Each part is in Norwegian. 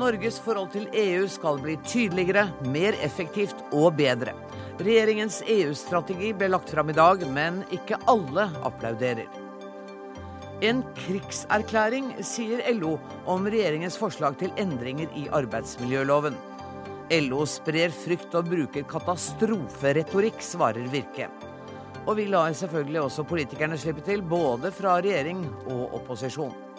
Norges forhold til EU skal bli tydeligere, mer effektivt og bedre. Regjeringens EU-strategi ble lagt fram i dag, men ikke alle applauderer. En krigserklæring, sier LO om regjeringens forslag til endringer i arbeidsmiljøloven. LO sprer frykt og bruker katastroferetorikk, svarer Virke. Og vi lar selvfølgelig også politikerne slippe til, både fra regjering og opposisjon.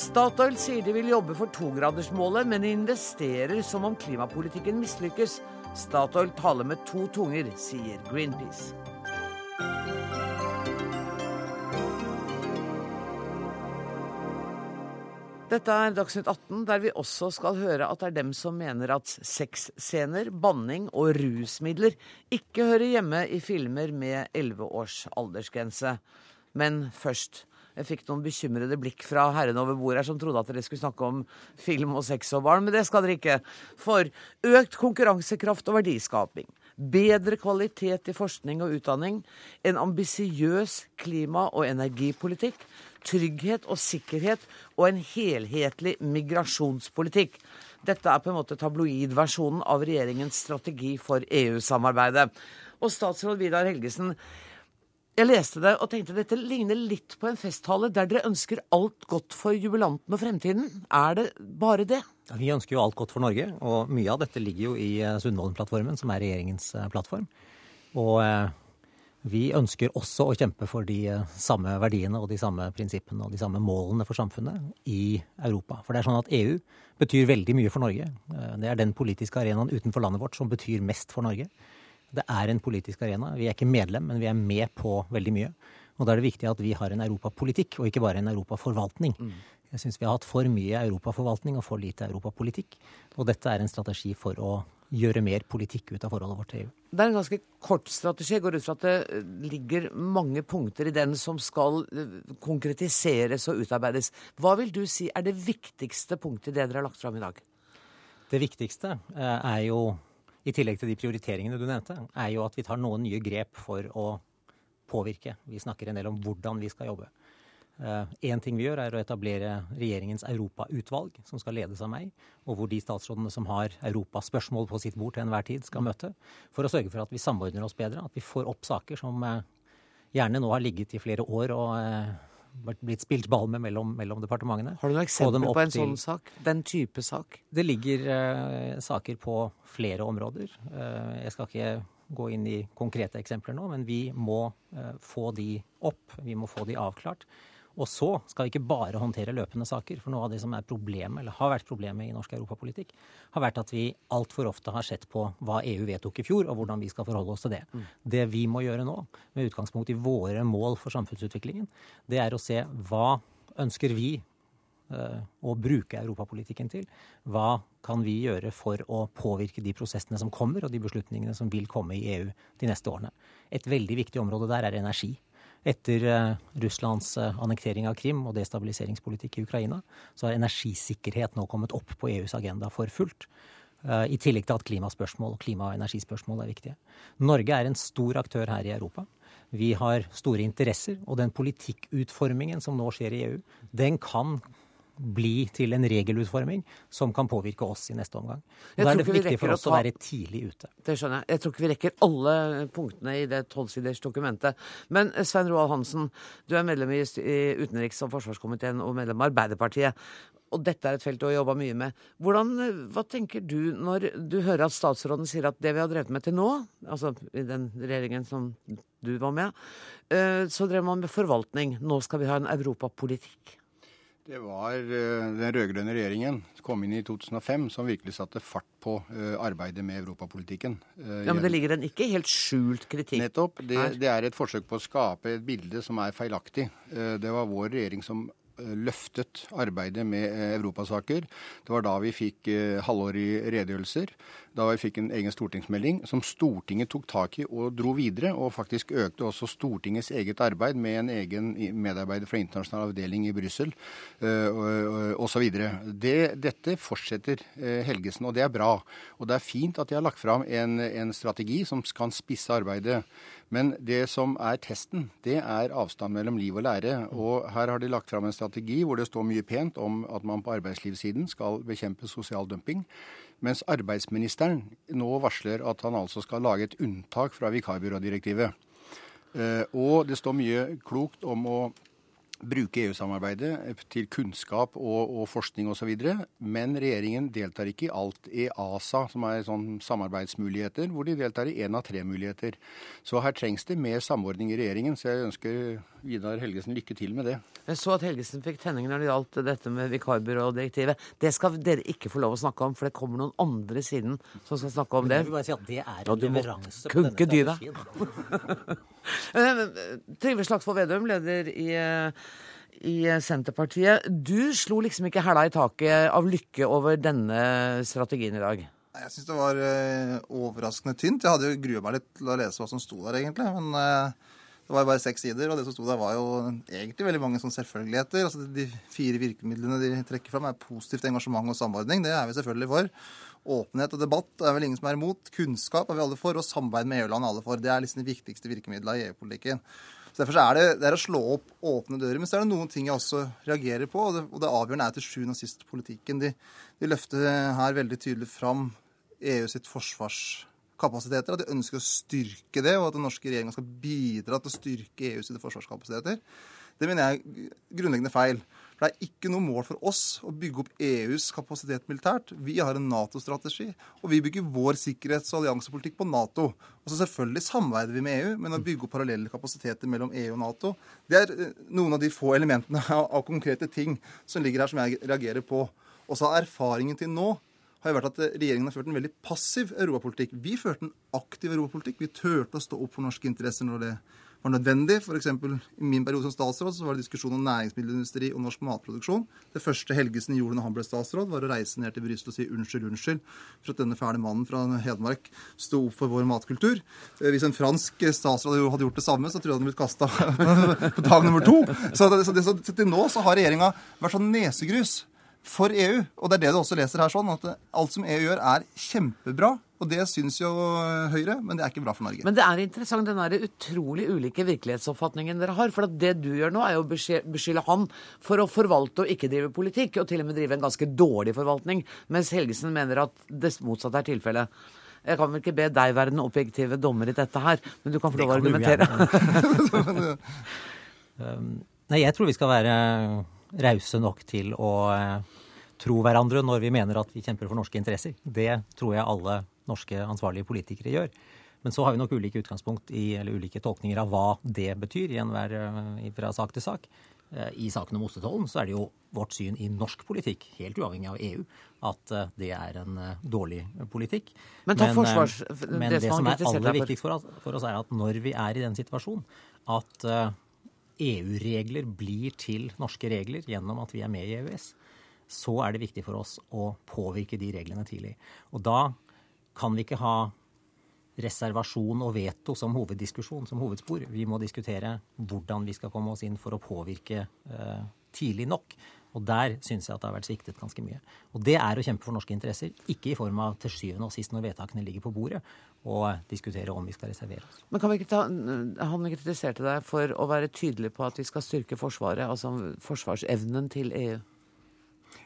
Statoil sier de vil jobbe for togradersmålet, men investerer som om klimapolitikken mislykkes. Statoil taler med to tunger, sier Greenpeace. Dette er Dagsnytt 18, der vi også skal høre at det er dem som mener at sexscener, banning og rusmidler ikke hører hjemme i filmer med 11 års aldersgrense. Men først. Jeg fikk noen bekymrede blikk fra herrene over bordet her som trodde at dere skulle snakke om film og sex og barn, men det skal dere ikke. For økt konkurransekraft og verdiskaping, bedre kvalitet i forskning og utdanning, en ambisiøs klima- og energipolitikk, trygghet og sikkerhet og en helhetlig migrasjonspolitikk. Dette er på en måte tabloidversjonen av regjeringens strategi for EU-samarbeidet. Og statsråd Vidar Helgesen, jeg leste det og tenkte dette ligner litt på en festtale der dere ønsker alt godt for jubilanten og fremtiden. Er det bare det? Vi ønsker jo alt godt for Norge, og mye av dette ligger jo i eh, Sundvolden-plattformen, som er regjeringens eh, plattform. Og eh, vi ønsker også å kjempe for de samme verdiene og de samme prinsippene og de samme målene for samfunnet i Europa. For det er sånn at EU betyr veldig mye for Norge. Det er den politiske arenaen utenfor landet vårt som betyr mest for Norge. Det er en politisk arena. Vi er ikke medlem, men vi er med på veldig mye. Og da er det viktig at vi har en europapolitikk, og ikke bare en europaforvaltning. Mm. Jeg syns vi har hatt for mye europaforvaltning og for lite europapolitikk. Og dette er en strategi for å gjøre mer politikk ut av forholdet vårt til EU. Det er en ganske kort strategi. Jeg går ut fra at det ligger mange punkter i den som skal eh, konkretiseres og utarbeides. Hva vil du si er det viktigste punktet i det dere har lagt fram i dag? Det viktigste eh, er jo i tillegg til de prioriteringene du nevnte, er jo at vi tar noen nye grep for å påvirke. Vi snakker en del om hvordan vi skal jobbe. Én uh, ting vi gjør, er å etablere regjeringens europautvalg, som skal ledes av meg, og hvor de statsrådene som har europaspørsmål på sitt bord til enhver tid, skal møte. For å sørge for at vi samordner oss bedre, at vi får opp saker som uh, gjerne nå har ligget i flere år og uh, blitt spilt ball med mellom, mellom departementene. Har du noen eksempler på en sånn sak? Den type sak? Det ligger uh, saker på flere områder. Uh, jeg skal ikke gå inn i konkrete eksempler nå, men vi må uh, få de opp. Vi må få de avklart. Og så skal vi ikke bare håndtere løpende saker. For noe av det som er problemet, eller har vært problemet i norsk europapolitikk, har vært at vi altfor ofte har sett på hva EU vedtok i fjor, og hvordan vi skal forholde oss til det. Mm. Det vi må gjøre nå, med utgangspunkt i våre mål for samfunnsutviklingen, det er å se hva ønsker vi uh, å bruke europapolitikken til? Hva kan vi gjøre for å påvirke de prosessene som kommer, og de beslutningene som vil komme i EU de neste årene? Et veldig viktig område der er energi. Etter eh, Russlands eh, annektering av Krim og destabiliseringspolitikk i Ukraina, så har energisikkerhet nå kommet opp på EUs agenda for fullt. Eh, I tillegg til at klimaspørsmål og klima- og energispørsmål er viktige. Norge er en stor aktør her i Europa. Vi har store interesser, og den politikkutformingen som nå skjer i EU, den kan bli til en regelutforming som kan påvirke oss i neste omgang. Og Da er det viktig for oss å, ta... å være tidlig ute. Det skjønner jeg. Jeg tror ikke vi rekker alle punktene i det tolvsiders dokumentet. Men eh, Svein Roald Hansen, du er medlem i utenriks- og forsvarskomiteen og medlem av Arbeiderpartiet. Og dette er et felt du har jobba mye med. Hvordan, eh, hva tenker du når du hører at statsråden sier at det vi har drevet med til nå, altså i den regjeringen som du var med, eh, så drev man med forvaltning. Nå skal vi ha en europapolitikk. Det var eh, den rød-grønne regjeringen som kom inn i 2005 som virkelig satte fart på eh, arbeidet med europapolitikken. Eh, ja, Men det ligger en ikke helt skjult kritikk Nettopp. Det, det er et forsøk på å skape et bilde som er feilaktig. Det var vår regjering som løftet arbeidet med eh, europasaker. Det var da vi fikk eh, halvårige redegjørelser. Da vi fikk en egen stortingsmelding som Stortinget tok tak i og dro videre. Og faktisk økte også Stortingets eget arbeid med en egen medarbeider fra internasjonal avdeling i Brussel eh, osv. Det, dette fortsetter Helgesen, og det er bra. Og det er fint at de har lagt fram en, en strategi som kan spisse arbeidet Men det som er testen, det er avstand mellom liv og lære. Og her har de lagt fram en strategi hvor det står mye pent om at man på arbeidslivssiden skal bekjempe sosial dumping. Mens arbeidsministeren nå varsler at han altså skal lage et unntak fra vikarbyrådirektivet. Eh, og det står mye klokt om å bruke EU-samarbeidet til kunnskap og, og forskning osv. Men regjeringen deltar ikke i alt. i ASA, som er sånn samarbeidsmuligheter, hvor de deltar i én av tre muligheter. Så her trengs det mer samordning i regjeringen. Så jeg ønsker Vidar Helgesen lykke til med det. Jeg så at Helgesen fikk tenning når det gjaldt dette med vikarbyrådirektivet. Det skal dere ikke få lov å snakke om, for det kommer noen andre siden som skal snakke om det. Jeg vil bare si at det er Ja, en du leveranse på kunke denne strategien. Eh, Trygve Slagsvold Vedum, leder i, eh, i Senterpartiet. Du slo liksom ikke hæla i taket av lykke over denne strategien i dag. Jeg syns det var eh, overraskende tynt. Jeg hadde jo grua meg litt til å lese hva som sto der, egentlig. Men eh, det var jo bare seks sider, og det som sto der, var jo egentlig veldig mange sånn selvfølgeligheter. Altså, de fire virkemidlene de trekker fram, er positivt engasjement og samordning. Det er vi selvfølgelig for. Åpenhet og debatt er vel ingen som er imot. Kunnskap er vi alle for, og samarbeid med EU-land er alle for. Det er liksom de viktigste virkemidlene i EU-politikken. Så Derfor så er det, det er å slå opp åpne dører. Men så er det noen ting jeg også reagerer på, og det, og det avgjørende er til sjuende og sist politikken. De, de løfter her veldig tydelig fram EU sitt forsvarskapasiteter, at de ønsker å styrke det, og at den norske regjeringa skal bidra til å styrke EU sine forsvarskapasiteter. Det mener jeg er grunnleggende feil. For det er ikke noe mål for oss å bygge opp EUs kapasitet militært. Vi har en Nato-strategi, og vi bygger vår sikkerhets- og alliansepolitikk på Nato. Og så selvfølgelig samarbeider vi med EU, men å bygge opp parallelle kapasiteter mellom EU og Nato, det er eh, noen av de få elementene av, konkrete ting som ligger her som jeg reagerer på. Og så har erfaringen til nå har jo vært at regjeringen har ført en veldig passiv europapolitikk. Vi førte en aktiv europapolitikk. Vi turte å stå opp for norske interesser når det var nødvendig. F.eks. i min periode som statsråd så var det diskusjon om næringsmiddelindustri og norsk matproduksjon. Det første Helgesen gjorde når han ble statsråd, var å reise ned til Brussel og si unnskyld, unnskyld for at denne fæle mannen fra Hedmark sto opp for vår matkultur. Eh, Hvis en fransk statsråd hadde gjort det samme, så tror jeg han hadde blitt kasta på dag nummer to. Så, så, det, så til nå så har regjeringa vært sånn nesegrus for EU. Og det er det du også leser her, sånn at alt som EU gjør, er kjempebra. Og det syns jo Høyre, men det er ikke bra for Norge. Men det er interessant den der utrolig ulike virkelighetsoppfatningen dere har. For at det du gjør nå, er jo å besky- beskylde han for å forvalte og ikke drive politikk, og til og med drive en ganske dårlig forvaltning, mens Helgesen mener at det motsatte er tilfellet. Jeg kan vel ikke be deg være den objektive dommer i dette her, men du kan få lov å argumentere. Um, Nei, jeg tror vi skal være rause nok til å eh, tro hverandre når vi mener at vi kjemper for norske interesser. Det tror jeg alle norske ansvarlige politikere gjør. Men så har vi nok ulike utgangspunkt i, eller ulike tolkninger av hva det betyr i enhver eh, fra sak til sak. Eh, I saken om ostetollen så er det jo vårt syn i norsk politikk, helt uavhengig av EU, at det er en dårlig politikk. Men eh, forsvars- men det det, som er aller viktigst for oss, er at når vi er i den situasjonen at EU-regler blir til norske regler gjennom at vi er med i EØS, så er det viktig for oss å påvirke de reglene tidlig. Og da kan vi ikke ha reservasjon og veto som hoveddiskusjon, som hovedspor. Vi må diskutere hvordan vi skal komme oss inn for å påvirke eh, tidlig nok. Og der syns jeg at det har vært sviktet ganske mye. Og det er å kjempe for norske interesser, ikke i form av til syvende og sist når vedtakene ligger på bordet, og diskutere om vi skal reservere oss. Men kan vi ikke ta, Han kritiserte deg for å være tydelig på at vi skal styrke Forsvaret, altså forsvarsevnen til EU.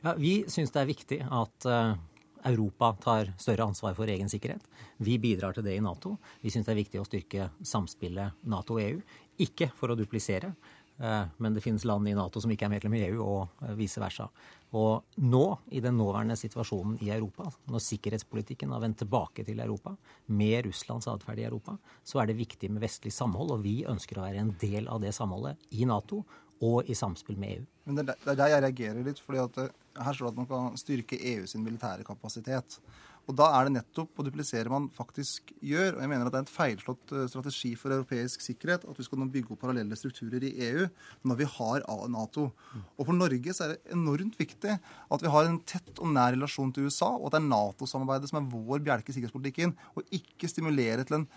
Ja, Vi syns det er viktig at eh, Europa tar større ansvar for egen sikkerhet. Vi bidrar til det i Nato. Vi syns det er viktig å styrke samspillet Nato-EU. Ikke for å duplisere, men det finnes land i Nato som ikke er medlem i EU, og eh, vice versa. Og nå, i den nåværende situasjonen i Europa, når sikkerhetspolitikken har vendt tilbake til Europa, med Russlands atferd i Europa, så er det viktig med vestlig samhold, og vi ønsker å være en del av det samholdet i Nato og i samspill med EU. Men det er der jeg reagerer litt. fordi at eh, Her står det at man kan styrke EU sin militære kapasitet. Og Da er det nettopp å duplisere man faktisk gjør. og jeg mener at Det er en feilslått eh, strategi for europeisk sikkerhet at vi skal nå bygge opp parallelle strukturer i EU når vi har Nato. Og For Norge så er det enormt viktig at vi har en tett og nær relasjon til USA, og at det er Nato-samarbeidet som er vår bjelke i sikkerhetspolitikken, og ikke stimulere til en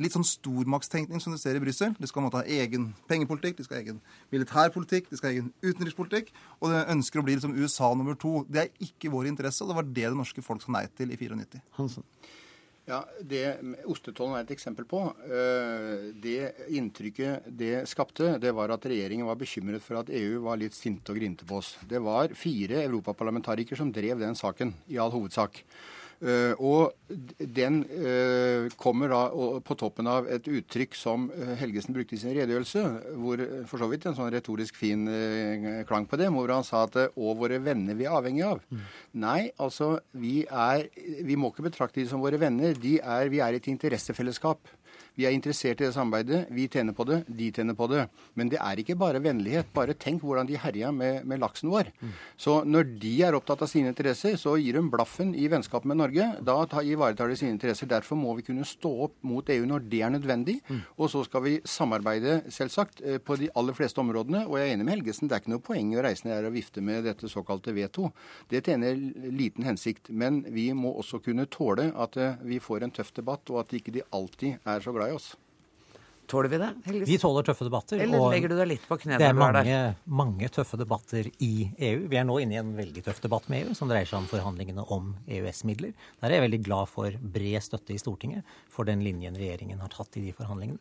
litt sånn stormaktstenkning som du ser i Brussel. De skal måtte ha egen pengepolitikk, de skal ha egen militærpolitikk, de skal ha egen utenrikspolitikk. Og de ønsker å bli liksom USA nummer to. Det er ikke vår interesse, og det var det det norske folk sa nei til i 94. Hansen. Ja, det Ostetollen er et eksempel på. Eh, det inntrykket det skapte, det var at regjeringen var bekymret for at EU var litt sinte og grinte på oss. Det var fire europaparlamentarikere som drev den saken, i all hovedsak. Uh, og den uh, kommer da på toppen av et uttrykk som Helgesen brukte i sin redegjørelse, hvor for så vidt en sånn retorisk fin klang på det, hvor han sa at og våre venner vi er avhengig av. Mm. Nei, altså vi er Vi må ikke betrakte de som våre venner. De er, vi er et interessefellesskap. Vi er interessert i det samarbeidet. Vi tjener på det, de tjener på det. Men det er ikke bare vennlighet. Bare tenk hvordan de herja med, med laksen vår. Mm. Så når de er opptatt av sine interesser, så gir de blaffen i vennskapet med Norge. Da ivaretar de sine interesser. Derfor må vi kunne stå opp mot EU når det er nødvendig. Mm. Og så skal vi samarbeide, selvsagt, eh, på de aller fleste områdene. Og jeg er enig med Helgesen, det er ikke noe poeng å reise ned her og vifte med dette såkalte veto. Det tjener liten hensikt. Men vi må også kunne tåle at eh, vi får en tøff debatt, og at ikke de alltid er så glad glad i oss. Tåler vi det? Heldigvis? Vi tåler tøffe debatter. Eller legger du deg litt på kne Det er mange, mange, tøffe debatter i EU. Vi er nå inne i en veldig tøff debatt med EU, som dreier seg om forhandlingene om EØS-midler. Der er jeg veldig glad for bred støtte i Stortinget for den linjen regjeringen har tatt i de forhandlingene.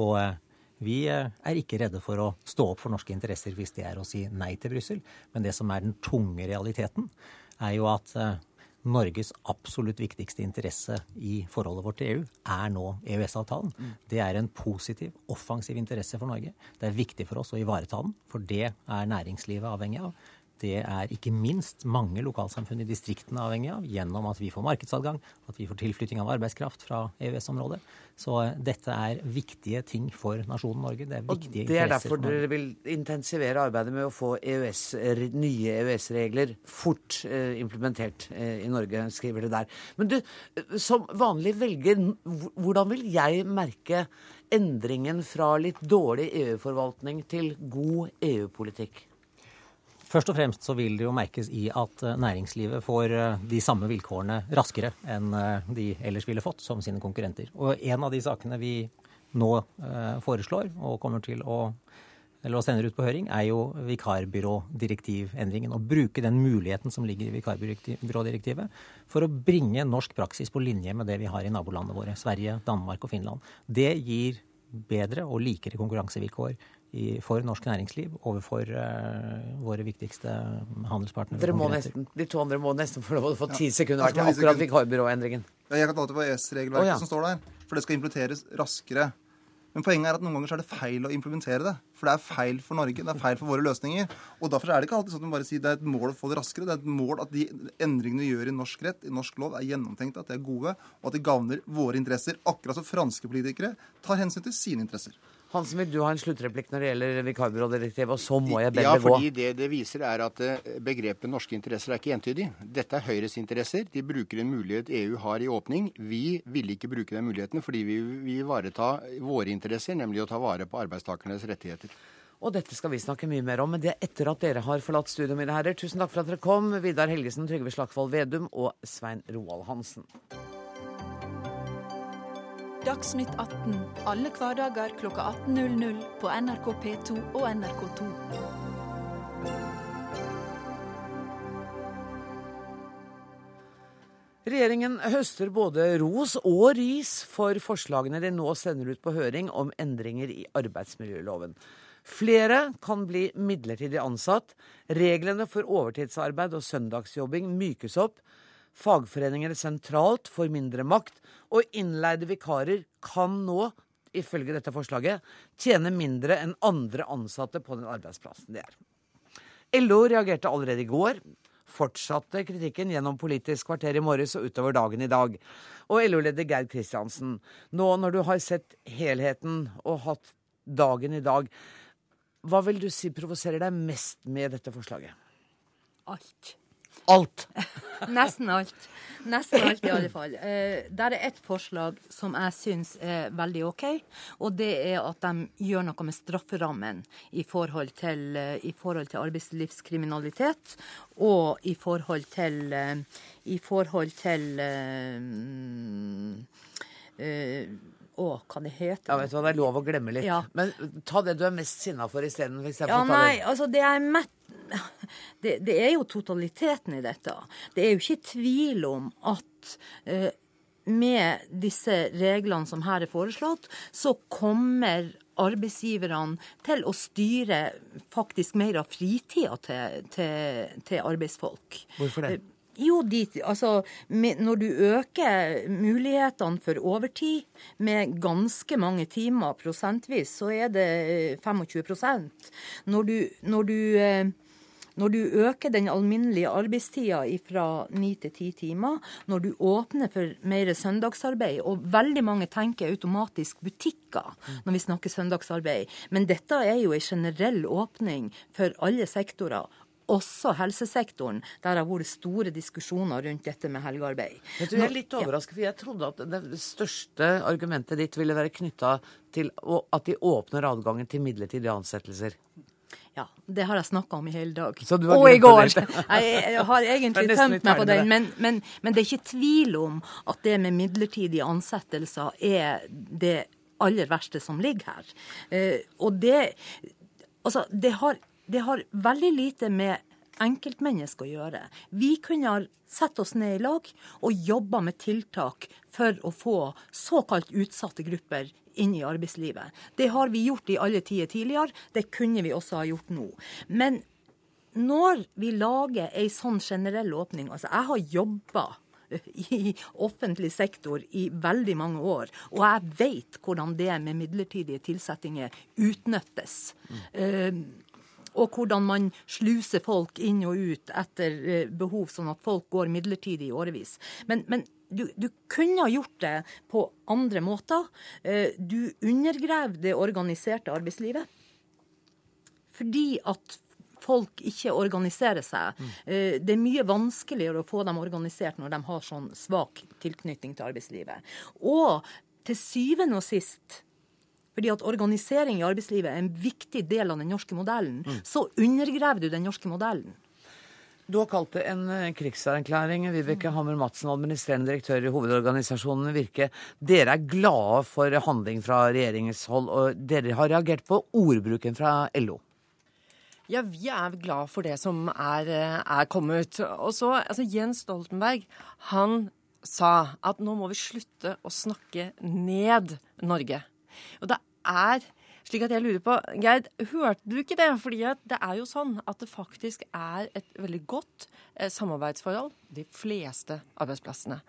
Og eh, vi eh, er ikke redde for å stå opp for norske interesser hvis det er å si nei til Brussel. Men det som er den tunge realiteten, er jo at eh, Norges absolutt viktigste interesse i forholdet vårt til EU er nå EØS-avtalen. Mm. Det er en positiv, offensiv interesse for Norge. Det er viktig for oss å ivareta den, for det er næringslivet avhengig av det er ikke minst mange lokalsamfunn i distriktene avhengig av, gjennom at vi får markedsadgang, at vi får tilflytting av arbeidskraft fra EØS-området. Så eh, dette er viktige ting for nasjonen Norge. Det er viktige Og det er derfor dere vil intensivere arbeidet med å få EØS, nye EØS-regler fort eh, implementert eh, i Norge, skriver det der. Men du, eh, som vanlig velger, hvordan vil jeg merke endringen fra litt dårlig EU-forvaltning til god EU-politikk? Først og fremst så vil det jo merkes i at eh, næringslivet får eh, de samme vilkårene raskere enn eh, de ellers ville fått som sine konkurrenter. Og en av de sakene vi nå foreslår og kommer til å eller sender ut på høring, er jo vikarbyrådirektivendringen. Å bruke den muligheten som ligger i vikarbyrådirektivet for å bringe norsk praksis på linje med det vi har i nabolandene våre, Sverige, Danmark og Finland. Det gir bedre og likere konkurransevilkår i, for norsk næringsliv overfor uh, våre viktigste handelspartnere. Dere må nesten, de to andre må nesten få lov å få ti ja. sekunder til akkurat vikarbyråendringen. Ja, jeg kan ta det på ES-regelverket oh, ja. som står der, for det skal implementeres raskere. Men poenget er at noen ganger så er det feil å implementere det. For det er feil for Norge, det er feil for våre løsninger. Og derfor er det ikke alltid sånn at man bare sier det er et mål å få det raskere. Det er et mål at de endringene vi gjør i norsk rett, i norsk lov, er gjennomtenkte, at de er gode, og at de gagner våre interesser. Akkurat som franske politikere tar hensyn til sine interesser. Hansen, vil du ha en sluttreplikk når det gjelder vikarbyrådirektivet? Og så må jeg be ja, gå. Ja, fordi det det viser, er at eh, begrepet norske interesser er ikke entydig. Dette er Høyres interesser. De bruker en mulighet EU har i åpning. Vi ville ikke bruke den muligheten fordi vi vil ivareta våre interesser, nemlig å ta vare på arbeidstakernes rettigheter. Og dette skal vi snakke mye mer om, men det er etter at dere har forlatt studio, mine herrer. Tusen takk for at dere kom, Vidar Helgesen, Trygve Slagsvold Vedum og Svein Roald Hansen. Dagsnytt 18 alle hverdager kl 18.00 på NRK P2 og NRK2. Regjeringen høster både ros og ris for forslagene de nå sender ut på høring om endringer i arbeidsmiljøloven. Flere kan bli midlertidig ansatt. Reglene for overtidsarbeid og søndagsjobbing mykes opp. Fagforeninger sentralt får mindre makt, og innleide vikarer kan nå, ifølge dette forslaget, tjene mindre enn andre ansatte på den arbeidsplassen de er. LO reagerte allerede i går. Fortsatte kritikken gjennom Politisk kvarter i morges og utover dagen i dag. Og LO-leder Geir Kristiansen, nå når du har sett helheten og hatt dagen i dag, hva vil du si provoserer deg mest med dette forslaget? Alt alt. Nesten alt. Nesten alt, i alle fall. Eh, der er ett forslag som jeg syns er veldig OK, og det er at de gjør noe med strafferammen i forhold til, eh, i forhold til arbeidslivskriminalitet og i forhold til, eh, i forhold til eh, å, hva det heter Ja, vet du hva, Det er lov å glemme litt. Ja. Men ta det du er mest sinna for isteden. Ja, nei, altså det jeg er mett det, det, er jo totaliteten i dette. Det er jo ikke tvil om at eh, med disse reglene som her er foreslått, så kommer arbeidsgiverne til å styre faktisk mer av fritida til, til, til arbeidsfolk. Hvorfor det? Eh, jo, de, altså, når du øker mulighetene for overtid med ganske mange timer prosentvis, så er det 25 Når du, når du eh, når du øker den alminnelige arbeidstida fra ni til ti timer, når du åpner for mer søndagsarbeid, og veldig mange tenker automatisk butikker når vi snakker søndagsarbeid, men dette er jo en generell åpning for alle sektorer også helsesektoren, der det har vært store diskusjoner rundt dette med helgearbeid. Jeg, du, jeg er litt overrasket, for jeg trodde at det største argumentet ditt ville være knytta til at de åpner adgangen til midlertidige ansettelser. Ja, det har jeg snakka om i hele dag. og i går. Jeg, har egentlig tømt meg på den. Men, men, men, det er ikke tvil om at det med midlertidige ansettelser er det aller verste som ligger her. Eh, og det Altså, det har, det har veldig lite med enkeltmennesker å gjøre. Vi kunne ha satt oss ned i lag og jobba med tiltak for å få såkalt utsatte grupper inn i arbeidslivet. Det har vi gjort i alle tider tidligere. Det kunne vi også ha gjort nå. Men når vi lager ei sånn generell åpning Altså, jeg har jobba i offentlig sektor i veldig mange år. Og jeg vet hvordan det med midlertidige tilsettinger utnyttes. Mm. Uh, og hvordan man sluser folk inn og ut etter uh, behov, sånn at folk går midlertidig i årevis. Men, men du, du, kunne ha gjort det på andre måter. Eh, du undergraver det organiserte arbeidslivet. Fordi at folk ikke organiserer seg. Mm. Det er mye vanskeligere å få dem organisert når de har sånn svak tilknytning til arbeidslivet. Og til syvende og sist fordi at organisering i arbeidslivet er en viktig del av den norske modellen, mm. så undergraver du den norske modellen. Du har kalt det en eh, krigserklæring. Vibeke Hammer Madsen, administrerende direktør i hovedorganisasjonen Virke. Dere er glade for handling fra regjeringens hold, og dere har reagert på ordbruken fra LO. Ja, vi er glad for det som er, eh, er kommet. Og så, altså Jens Stoltenberg, han sa at nå må vi slutte å snakke ned Norge. Og det er slik at jeg lurer på, Geir, hørte du ikke det? Fordi det er jo sånn at det faktisk er et veldig godt eh, samarbeidsforhold de fleste arbeidsplassene.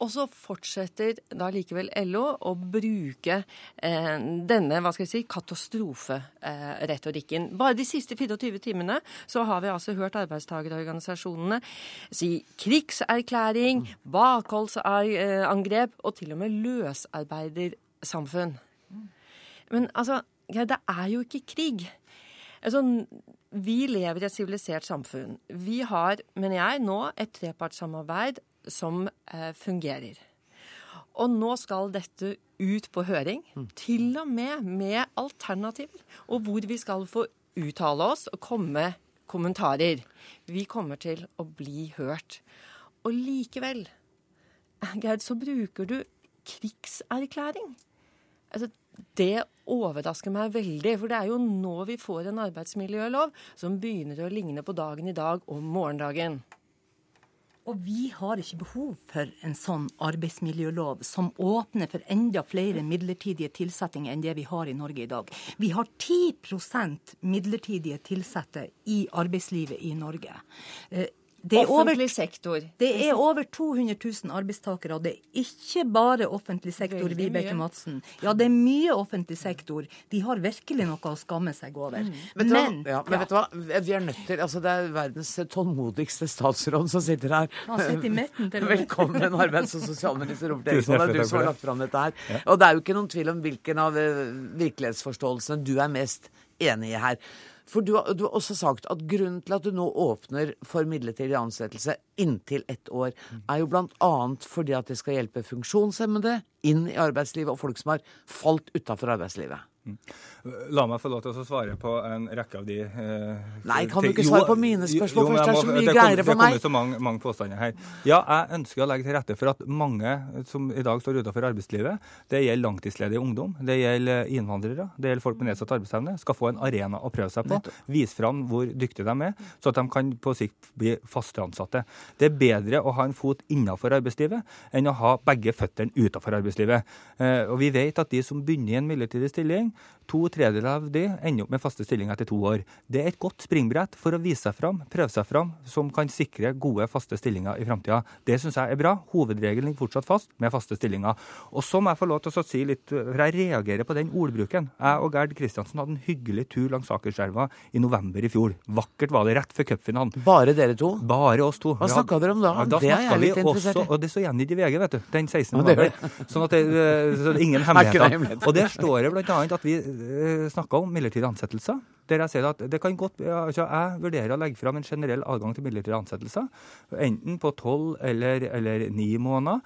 Og så fortsetter da likevel LO å bruke eh, denne hva skal jeg si, katastroferetorikken. Bare de siste 24 timene så har vi altså hørt arbeidstagerorganisasjonene si krigserklæring, bakholdsangrep og til og med løsarbeidersamfunn. Men altså, det er jo ikke krig. Altså, vi lever i et sivilisert samfunn. Vi har, mener jeg, nå et trepartssamarbeid som eh, fungerer. Og nå skal dette ut på høring, mm. til og med med alternativer. Og hvor vi skal få uttale oss og komme med kommentarer. Vi kommer til å bli hørt. Og likevel, Gerd, så bruker du krigserklæring. Altså, det overrasker meg veldig. For det er jo nå vi får en arbeidsmiljølov som begynner å ligne på dagen i dag og morgendagen. Og vi har ikke behov for en sånn arbeidsmiljølov som åpner for enda flere midlertidige tilsettinger enn det vi har i Norge i dag. Vi har 10% midlertidige tilsatte i arbeidslivet i Norge. Det er offentlig over, sektor. Det er over 200 000 arbeidstakere, og det er ikke bare offentlig sektor, Vibeke Madsen. Ja, det er mye offentlig sektor. De har virkelig noe å skamme seg over. Mm. Men, men, ja, men ja. vet du hva? Vi er nødt til Altså, det er verdens tålmodigste statsråd som sitter her. Han sitter i midten til Velkommen, arbeids- og sosialminister Robert Eriksson. Det er du som har lagt fram dette her. Og det er jo ikke noen tvil om hvilken av eh, virkelighetsforståelsene du er mest enig i her. For du har, du har, også sagt at grunnen til at du nå åpner for midlertidig ansettelse inntil ett år, er jo bl.a. fordi at det skal hjelpe funksjonshemmede inn i arbeidslivet og folk som har falt utafor arbeidslivet. La meg få lov til å svare på en rekke av de eh, Nei, kan du ikke svare på mine spørsmål jo, først? Det er så mye det greiere for meg. Det kommer så mange, mange påstander her. Ja, jeg ønsker å legge til rette for at mange som i dag står utenfor arbeidslivet, det gjelder langtidsledig ungdom, det gjelder innvandrere, det gjelder folk med nedsatt arbeidsevne, skal få en arena å prøve seg på. Vise fram hvor dyktige de er, så at de kan på sikt bli faste ansatte. Det er bedre å ha en fot innenfor arbeidslivet enn å ha begge føttene utenfor arbeidslivet. Eh, og vi vet at de som begynner i en midlertidig stilling, to tredjedeler av de ender opp med faste stillinger etter to år. Det er et godt springbrett for å vise seg fram, prøve seg fram, som kan sikre gode, faste stillinger i framtida. Det syns jeg er bra. Hovedregelen ligger fortsatt fast med faste stillinger. Og så må jeg få lov til å si litt, for jeg reagerer på den ordbruken. Jeg og Gerd Kristiansen hadde en hyggelig tur langs Akerselva i november i fjor. Vakkert var det rett før cupfinalen. Bare dere to? Bare oss to. Hva Ja. snakka dere om da? Ja, da det er jeg litt interessert i. og det står gjengitt i VG, vet du, den 16. November. Sånn at det, eh, så det er ingen er hemmeligheter. Og der står det bl.a. at vi snakker om midlertidige ansettelser. Der jeg sier at det kan godt, altså Jeg vurderer å legge fram en generell adgang til midlertidige ansettelser. Enten på tolv eller, eller ni måneder.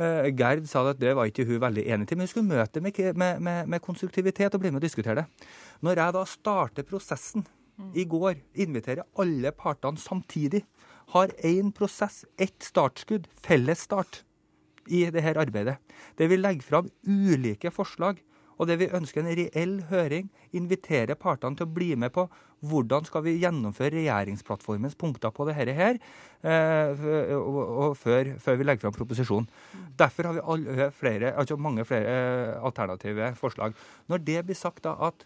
Eh, Gerd sa at det var ikke hun veldig enig til, men hun skulle møte med, med, med, med konstruktivitet og bli med og diskutere det. Når jeg da starter prosessen i går, inviterer alle partene samtidig, har én prosess, ett startskudd, felles start i dette arbeidet. Det vil legge fram ulike forslag. Og det vi ønsker en reell høring, invitere partene til å bli med på hvordan skal vi gjennomføre regjeringsplattformens punkter på dette her, eh, og, før, før vi legger fram proposisjonen. Derfor har vi alle flere, altså mange flere eh, alternative forslag. Når det blir sagt da at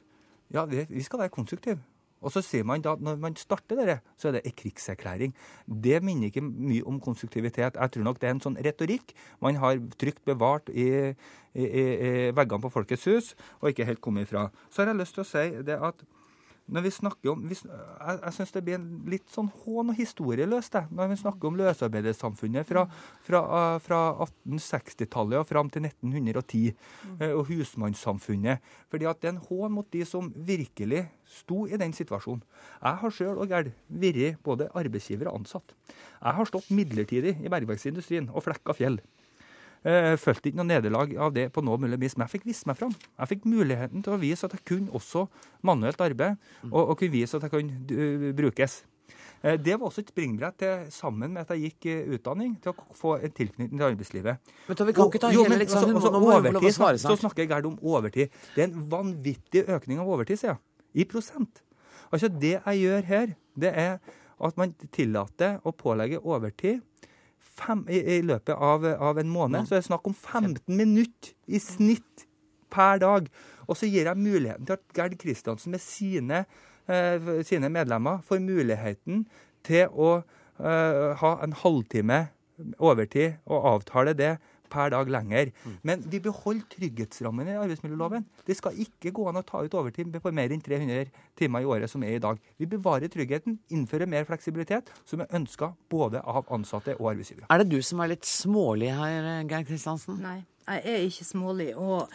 ja, vi skal være konstruktive. Og så sier man da, at når man starter dette, så er det en krigserklæring. Det minner ikke mye om konstruktivitet. Jeg tror nok det er en sånn retorikk man har trygt bevart i, i, i, i veggene på Folkets hus, og ikke helt kommet ifra. Så har jeg lyst til å si det at når vi snakker om, vi, Jeg, jeg syns det blir en litt sånn hån og historieløst det, når vi snakker om løsarbeidersamfunnet fra, fra, eh, fra 1860-tallet og fram til 1910, eh, og husmannssamfunnet. Fordi at det er en hån mot de som virkelig sto i den situasjonen. Jeg har sjøl og Gerd vært både arbeidsgiver og ansatt. Jeg har stått midlertidig i bergverksindustrien og flekka fjell. Jeg følte ikke noe nederlag av det på noe mulig vis, men jeg fikk vist meg fram. Jeg fikk muligheten til å vise at jeg kunne også manuelt arbeid, og, og kunne vise at jeg kunne brukes. Eh, Det var også et springbrett til, sammen med at jeg gikk eh, utdanning, til å få en tilknytning til arbeidslivet. Men vi kan ikke ta hele liksom, altså- hun altså, nå må hun få lov å overtid, Så snakker snakker Gerd om overtid. Det er en vanvittig økning av overtid, sier jeg. I prosent. Altså Det jeg gjør her, det er at man tillater å pålegge overtid fem, i, i løpet av, av en måned. Så er det snakk om 15 minutter i snitt per dag. Og så gir jeg muligheten til at Gerd Kristiansen med sine, eh, sine medlemmer får muligheten til å eh, ha en halvtime overtid og avtale det per dag lenger. Men vi beholder trygghetsrammen i arbeidsmiljøloven. Det skal ikke gå an å ta ut overtid på mer enn 300 timer i året, som er i dag. Vi bevarer tryggheten, innfører mer fleksibilitet, som er ønska både av ansatte og arbeidsgivere. Er det du som er litt smålig her, Geir Kristiansen? Nei, jeg er ikke smålig. Og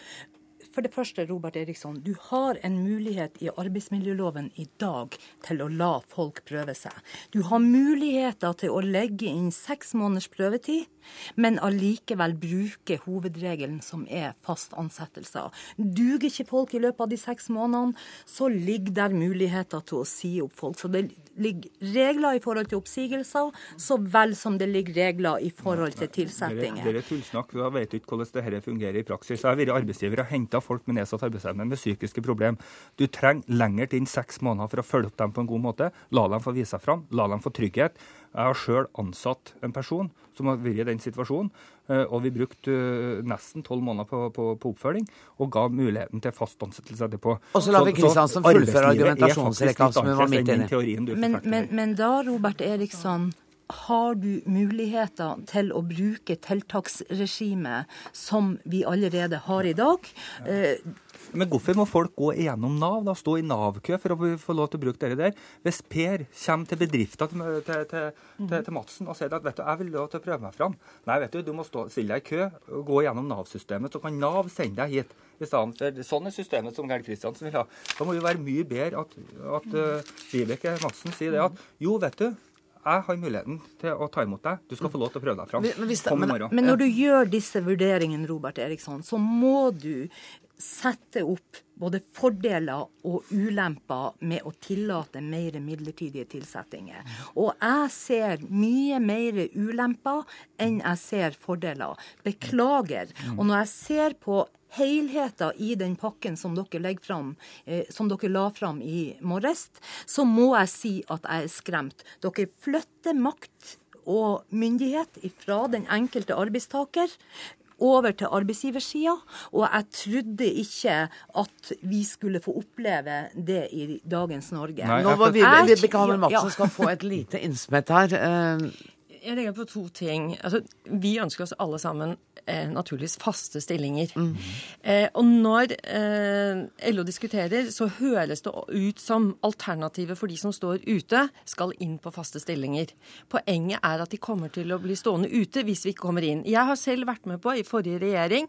for det første, Robert Eriksson, du har en mulighet i arbeidsmiljøloven i dag til å la folk prøve seg. Du har muligheter til å legge inn seks måneders prøvetid, men allikevel bruke hovedregelen som er fast ansettelse. Duger ikke folk i løpet av de seks månedene, så ligger der muligheter til å si opp folk. Så det ligger regler i forhold til oppsigelser, så vel som det ligger regler i forhold til Dere, tilsettinger. dere tullsnakk, da vet du ikke hvordan dette fungerer i praksis. Jeg har vært arbeidsgiver og henta folk med nedsatt arbeidsevne med psykiske problemer. Du trenger lenger til enn seks måneder for å følge opp dem på en god måte. La dem få vise seg fram, la dem få trygghet. Jeg har sjøl ansatt en person som har vært i den situasjonen, eh, og vi brukte eh, nesten tolv måneder på, på, på oppfølging, og ga muligheten til fast ansettelse etterpå. Og så lar vi Kristiansen fullføre argumentasjonsrekka som hun var midt inne i. Men, men, men da, Robert Eriksson, har du muligheter til å bruke tiltaksregimet som vi allerede har i dag? Eh, Men hvorfor må folk gå igjennom Nav, da, stå i Nav-kø for å få lov til å bruke det der? Hvis Per kommer til bedriften til, til, til, til, til Madsen og sier at vet du, jeg vil lov til å prøve meg fram. Nei, vet du, du må stå, stille deg i kø og gå gjennom Nav-systemet, så kan Nav sende deg hit. I stedet for sånn er systemet som Gerd Kristiansen vil ha. Da må det være mye bedre at, at uh, Vibeke Madsen sier det at jo, vet du, jeg har muligheten til å ta imot deg. Du skal få lov til å prøve deg fram. Men- det- Kom i men- Men når du gjør disse vurderingene, Robert Eriksson, så må du sette opp både fordeler og ulemper med å tillate mer midlertidige tilsettinger. Og jeg ser mye mer ulemper enn jeg ser fordeler. Beklager. Og når jeg ser på helheten i den pakken som dere, frem, eh, som dere la fram i morges, så må jeg si at jeg er skremt. Dere flytter makt og myndighet fra den enkelte arbeidstaker over til arbeidsgiversida, og jeg trodde ikke at vi skulle få oppleve det i dagens Norge. Nei, Nå var Vibeke Hammer. Madsen skal få et lite innsmett her. Jeg legger på to ting. Altså, vi ønsker oss alle sammen eh, naturligvis faste stillinger. Eh, og når eh, LO diskuterer, så høres det ut som alternativet for de som står ute, skal inn på faste stillinger. Poenget er at de kommer til å bli stående ute hvis vi ikke kommer inn. Jeg har selv vært med på i forrige regjering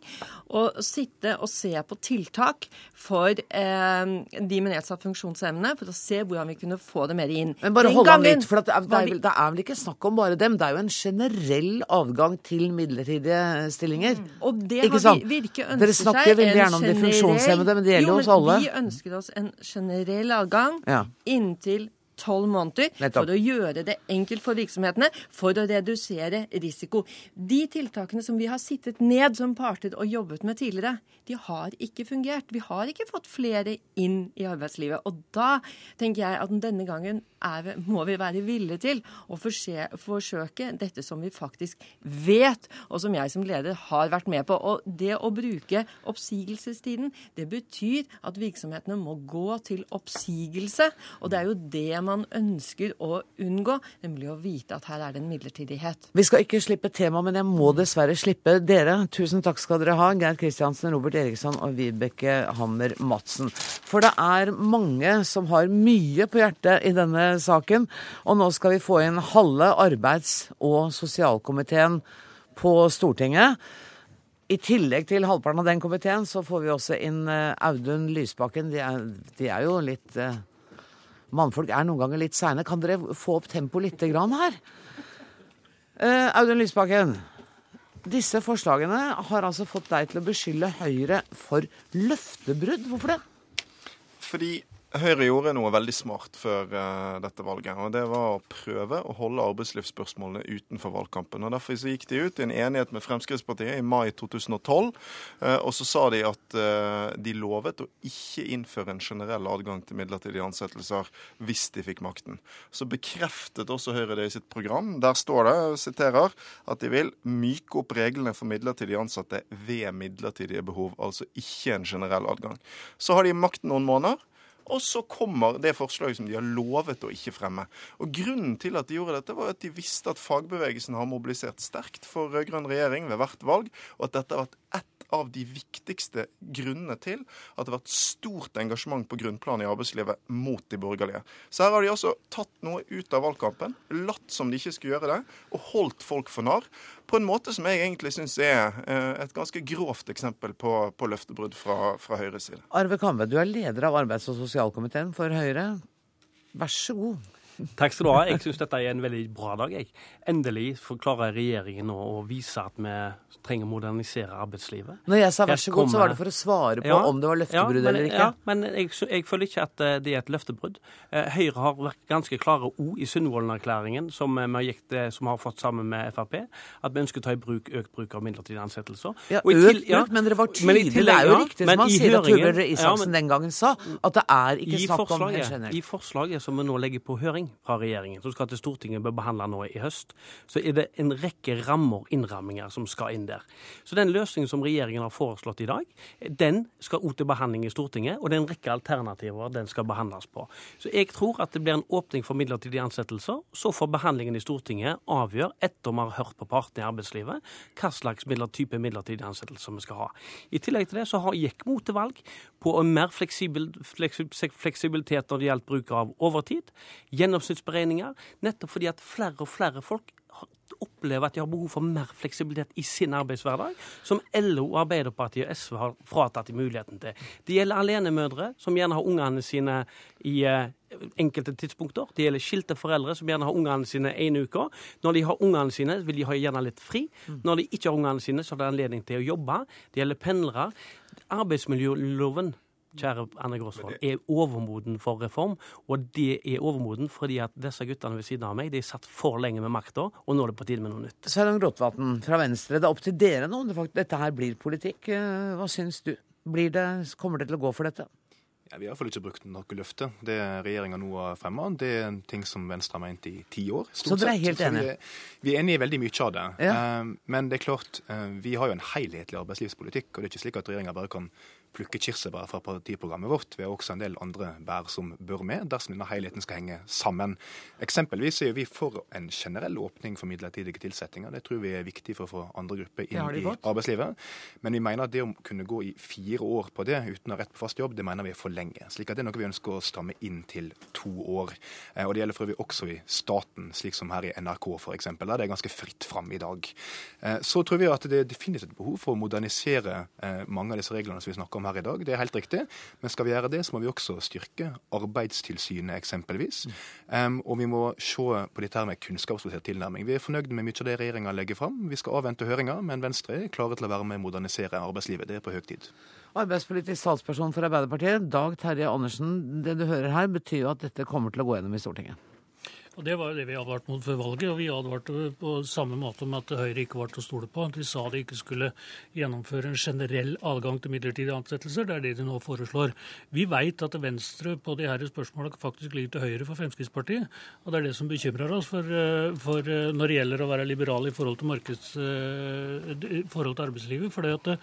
å sitte og se på tiltak for eh, de med nedsatt funksjonsevne, for å se hvordan vi kunne få det mer inn. Men bare hold an litt, for at det, er, det, er vel, det er vel ikke snakk om bare dem. Det er jo en generell adgang til midlertidige stillinger. Og det Ikke har vi Virke ønsker Dere snakker veldig gjerne om de funksjonshemmede, men det gjelder jo, men oss alle. Vi ønsker oss en generell adgang Ja. inntil tolv måneder Nettopp. for å gjøre det enkelt for virksomhetene, for å redusere risiko. De tiltakene som vi har sittet ned som parter og jobbet med tidligere, de har ikke fungert. Vi har ikke fått flere inn i arbeidslivet. Og da tenker jeg at denne gangen er må vi være villige til å forsøke dette som vi faktisk vet, og som jeg som leder har vært med på. Og det å bruke oppsigelsestiden, det betyr at virksomhetene må gå til oppsigelse. Og det er jo det man ønsker å unngå, nemlig å vite at her er det en midlertidighet. Vi skal ikke slippe temaet, men jeg må dessverre slippe dere. Tusen takk skal dere ha, Geir Kristiansen, Robert Eriksson og Vibeke Hammer Madsen. For det er mange som har mye på hjertet i denne saken, og nå skal vi få inn halve arbeids- og sosialkomiteen på Stortinget. I tillegg til halvparten av den komiteen, så får vi også inn eh, Audun Lysbakken. De er, de er jo litt eh, Mannfolk er noen ganger litt seine. Kan dere få opp tempoet lite grann her? Uh, Audun Lysbakken, disse forslagene har altså fått deg til å beskylde Høyre for løftebrudd. Hvorfor det? Fordi Høyre gjorde noe veldig smart før uh, dette valget. og Det var å prøve å holde arbeidslivsspørsmålene utenfor valgkampen. og Derfor gikk de ut i en enighet med Fremskrittspartiet i mai 2012. Uh, og så sa de at uh, de lovet å ikke innføre en generell adgang til midlertidige ansettelser hvis de fikk makten. Så bekreftet også Høyre det i sitt program. Der står det, jeg siterer, at de vil myke opp reglene for midlertidig ansatte ved midlertidige behov. Altså ikke en generell adgang. Så har de makten noen måneder. Og så kommer det forslaget som de har lovet å ikke fremme. Og Grunnen til at de gjorde dette, var at de visste at fagbevegelsen har mobilisert sterkt for rød-grønn regjering ved hvert valg, og at dette har vært ett av de viktigste grunnene til at det har vært stort engasjement på grunnplanet i arbeidslivet mot de borgerlige. Så her har de altså tatt noe ut av valgkampen, latt som de ikke skulle gjøre det, og holdt folk for narr. På en måte som jeg egentlig syns er eh, et ganske grovt eksempel på, på løftebrudd fra, fra Høyres side. Arve Kambe, du er leder av arbeids- og sosialkomiteen for Høyre. Vær så god. Takk skal du ha. Jeg syns dette er en veldig bra dag. Jeg. Endelig forklarer regjeringen å vise at vi trenger å modernisere arbeidslivet. Når jeg sa vær så god, så var det for å svare på Ja, om det var løftebrudd ja, men, eller ikke. Ja, men jeg, jeg føler ikke at eh, det er et løftebrudd. Eh, Høyre har vært ganske klare ord i Sundvolden-erklæringen, som, eh, som har fått sammen med Frp, at vi ønsker å ta i bruk økt bruk av midlertidige ansettelser. Ja, økt bruk, ja, men dere var men tydelige. Det er jo riktig som han sier at Torbjørn Røe Isaksen den gangen sa, at det er ikke snakk om forslaget, generelt. I forslaget som vi nå legger på høring fra regjeringen, som skal til Stortinget bør behandla nå i høst, så er det en rekke rammer, innramminger, som skal inn der. Så den løsningen som regjeringen har foreslått i dag, den skal ut til behandling i Stortinget, og det er en rekke alternativer den skal behandles på. Så jeg tror at det blir en åpning for midlertidige ansettelser. Så får behandlingen i Stortinget avgjøre, etter vi har hørt på partene i arbeidslivet, hva slags type midlertidige ansettelser vi skal ha. I tillegg til det så har gikk mot til valg på mer fleksibel, fleksibilitet når det gjaldt bruk av overtid, gjennomsnittsberegninger, nettopp fordi at flere og flere folk opplever at de har behov for mer fleksibilitet i sin arbeidshverdag, som LO, Arbeiderpartiet og SV har fratatt de muligheten til. Det gjelder alenemødre, som gjerne har ungene sine i eh, enkelte tidspunkter. Det gjelder skilte foreldre, som gjerne har ungene sine en uke. Når de har ungene sine, vil de ha gjerne litt fri. Når de ikke har ungene sine, så har de anledning til å jobbe. Det gjelder pendlere. Arbeidsmiljøloven kjære Anne Gråsvold, er overmoden for reform. Og det er overmoden fordi at disse guttene ved siden av meg de satt for lenge med makta, og nå er det på tide med noe nytt. Sveinung Rotevatn fra Venstre, det er opp til dere nå om det faktisk, dette her blir politikk. Eh, Hva syns du? Blir det, kommer dere til å gå for dette? Ja, vi har iallfall ikke brukt noe løfte. Det regjeringa nå har fremma, det er en ting som Venstre har ment i ti år. Så dere er helt enige? Vi er, vi er enige i veldig mye av det. Ja. Eh, men det er klart, eh, vi har jo en helhetlig arbeidslivspolitikk. Og det er ikke slik at regjeringa bare kan plukke kirsebær fra partiprogrammet vårt. Vi har også en del andre bær som bør med, dersom denne helheten skal henge sammen. Eksempelvis er vi for en generell åpning for midlertidige tilsettinger. Det tror vi er viktig for å få andre grupper inn i arbeidslivet. Men vi mener at det å kunne gå i fire år på det uten å ha rett på fast jobb, det mener vi er for lenge. Slik at det er noe vi ønsker å stramme inn til to år. Eh, Og det gjelder for øvrig også i staten, slik som her i NRK f.eks., der det er ganske fritt fram i dag. Eh, Så tror vi at det er definitivt et behov for å modernisere eh, mange av disse reglene som vi snakker om her i dag. Det er helt riktig. Men skal vi gjøre det, så må vi også styrke Arbeidstilsynet eksempelvis. Um, og vi må se på dette her med kunnskapsbasert tilnærming. Vi er fornøyd med mye av det regjeringa legger fram. Vi skal avvente høringa, men Venstre er klare til å være med å modernisere arbeidslivet. Det er på høy tid. Arbeidspolitisk talsperson for Arbeiderpartiet, Dag Terje Andersen. Det du hører her, betyr jo at dette kommer til å gå gjennom i Stortinget. Og Det var det vi advarte mot før valget, og vi advarte på samme måte om at Høyre ikke var til å stole på. De sa de ikke skulle gjennomføre en generell adgang til midlertidige ansettelser. Det er det de nå foreslår. Vi veit at Venstre på de her spørsmålene faktisk ligger til høyre for Fremskrittspartiet. Og det er det som bekymrer oss. For, eh, for eh, når det gjelder å være liberal i forhold til, markeds, eh, forhold til arbeidslivet. For det at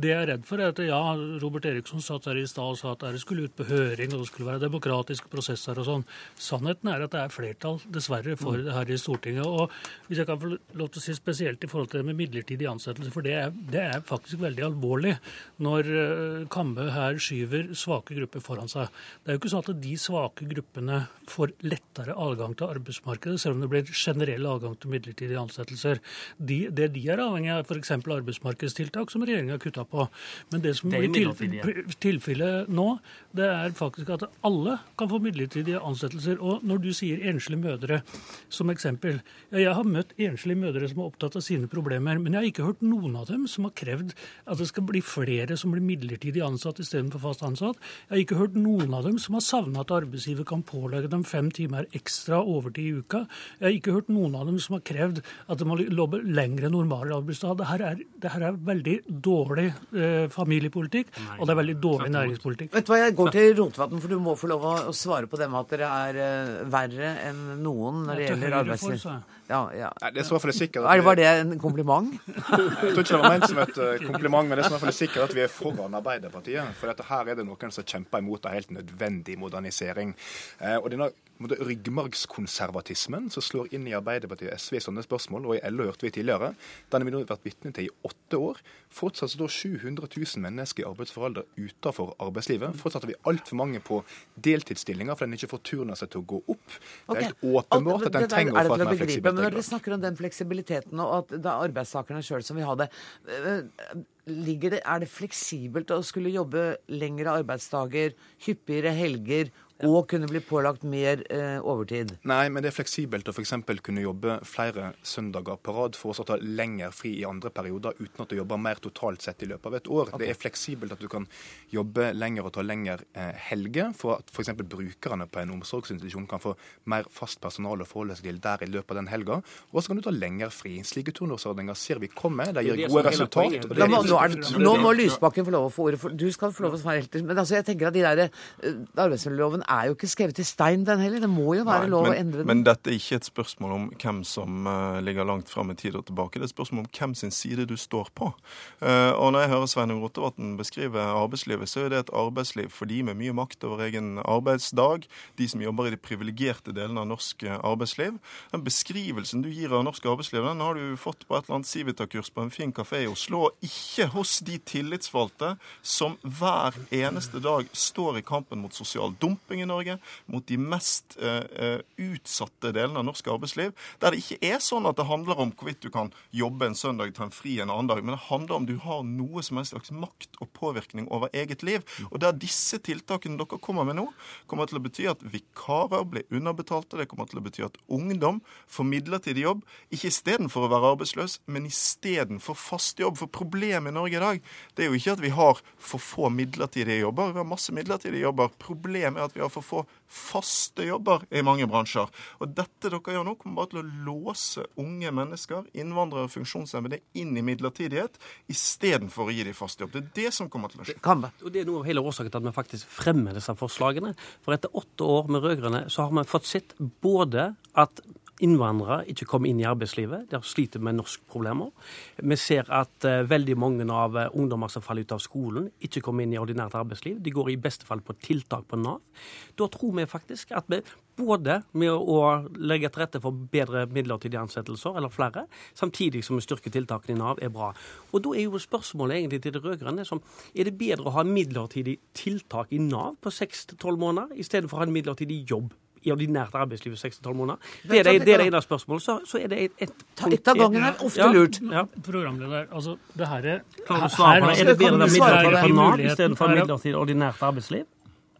det, jeg er redd for, er at ja, Robert Eriksson satt her i stad og sa at det skulle ut på høring, og det skulle være demokratiske prosesser og sånn. Sannheten er at det er flertall, dessverre, for det her i Stortinget. Og hvis jeg kan få lov til å si spesielt i forhold til det med midlertidig ansettelse, for det er, det er faktisk veldig alvorlig når eh, Kambe her skyver svake grupper foran seg. Det er jo ikke sånn at de svake gruppene får lettere adgang til arbeidsmarkedet, selv om det blir generell adgang til midlertidige ansettelser. De, det de er avhengig av, f.eks. arbeidsmarkedstiltak, som regjeringa kutta på. Men det som Det blir tilfellet nå, det er faktisk at alle kan få midlertidige ansettelser. Og når du sier enslige mødre som eksempel ja, Jeg har møtt enslige mødre som er opptatt av sine problemer, men jeg har ikke hørt noen av dem som har krevd at det skal bli flere som blir midlertidig ansatt istedenfor fast ansatt. Jeg har ikke hørt noen av dem som har savna at arbeidsgiver kan pålegge dem fem timer ekstra overtid i uka. Jeg har ikke hørt noen av dem som har krevd at de må lobbe lengre enn normal arbeidsdag. Det her er, det her er veldig dårlig eh, familiepolitikk, og det er veldig dårlig næringspolitikk. Vet du hva, Jeg går til Rotevatn, for du må få lov å svare på det med at dere er eh, verre enn noen når det gjelder arbeidsliv. Ja, ja. Nei, det er så for det sikkert Vi... var det en kompliment? Jeg tror ikke det var ment som et eh, kompliment, men det er så for det sikkert at vi er foran Arbeiderpartiet. For dette her er det noen som kjemper imot en helt nødvendig modernisering. Eh, og denne ryggmargskonservatismen som slår inn i Arbeiderpartiet og SV i sånne spørsmål, og i LO hørte vi tidligere, den har vi nå vært vitne til i åtte år. Fortsatt står 700 000 mennesker i arbeidsfør alder utenfor arbeidslivet. Fortsatt har vi altfor mange på deltidsstillinger fordi en ikke får seg til å gå opp. Det er helt åpenbart at en trenger er å få et mer fleksibelt Men når dere snakker om den fleksibiliteten, og at det er arbeidstakerne sjøl som vil ha det, eh, det, er det fleksibelt å skulle jobbe lengre arbeidsdager, hyppigere helger, og kunne bli pålagt mer eh, overtid? Nei, men det er fleksibelt å f.eks. kunne jobbe flere søndager på rad for å ta lengre fri i andre perioder uten at du jobber mer totalt sett i løpet av et år. Det er fleksibelt at du kan jobbe lenger og ta lengre eh, helger for at f.eks. brukerne på en omsorgsinstitusjon kan få mer fast personale å forholde seg til der i løpet av den helga. Og så kan du ta lengre fri. Slike turnusordninger ser vi komme. De Det er gir gode resultat. det Da nå, nå må Lysbakken få lov å få ordet, for du skal få lov å svare helt til. Men altså, jeg tenker at de der, eh, arbeidsmiljøloven er jo ikke skrevet i stein, den heller. Det må jo være Nei, lov men, å endre den. Men dette er ikke et spørsmål om hvem som uh, ligger langt fram i tid og tilbake. Det er et spørsmål om hvem sin side du står på. Uh, og når jeg hører Sveinung Rotevatn beskrive arbeidslivet, så er det et arbeidsliv for de med mye makt over egen arbeidsdag, de som jobber i de privilegerte delene av norsk eh, arbeidsliv. Den beskrivelsen du gir av norsk arbeidsliv, den har du fått på et eller annet Civita-kurs på en fin kafé i Oslo, og ikke hos de tillitsvalgte som hver eneste dag står i kampen mot sosial dumping, i Norge, mot de mest uh, utsatte delene av norsk arbeidsliv, der det ikke er sånn at det handler om hvorvidt du kan jobbe en søndag, ta en fri en annen dag, men det handler om du har noe som helst slags makt og påvirkning over eget liv. Og der disse tiltakene dere kommer med nå, kommer til å bety at vikarer blir underbetalte, det kommer til å bety at ungdom får midlertidig jobb, ikke istedenfor å være arbeidsløs, men istedenfor fast jobb. For problemet i Norge i dag det er jo ikke at vi har for få midlertidige jobber. Vi har masse midlertidige jobber. Problemet er at vi har for få faste jobber i mange bransjer. Og dette dere gjør nå, kommer bare til å låse unge mennesker, innvandrere og funksjonshemmede, inn i midlertidighet istedenfor å gi dem fast jobb. Det er det som kommer til å skje. Og Det er noe av hele årsaken til at vi faktisk fremmer disse forslagene. For etter åtte år med rød-grønne så har vi fått sett både at innvandrere ikke kommer inn i arbeidslivet. De sliter med norskproblemer. Vi ser at uh, veldig mange av uh, ungdommer som faller ut av skolen, ikke kommer inn i ordinært arbeidsliv. De går i beste fall på tiltak på Nav. Da tror vi faktisk at vi både med å legge til rette for bedre midlertidige ansettelser, eller flere, samtidig som vi styrker tiltakene i Nav, er bra. Og Da er jo spørsmålet egentlig til de rød-grønne som er det bedre å ha midlertidig tiltak i Nav på seks til tolv måneder, istedenfor å ha en midlertidig jobb i ordinært arbeidsliv i 6-12 måneder. Det er det, det, er det ene spørsmålet. Så, så er det et, et Ett av gangen er ofte lurt. Ja. Programleder, altså det her er Klarer du svare på det? Er det bedre med midlertidig på Nav istedenfor midlertidig ordinært arbeidsliv?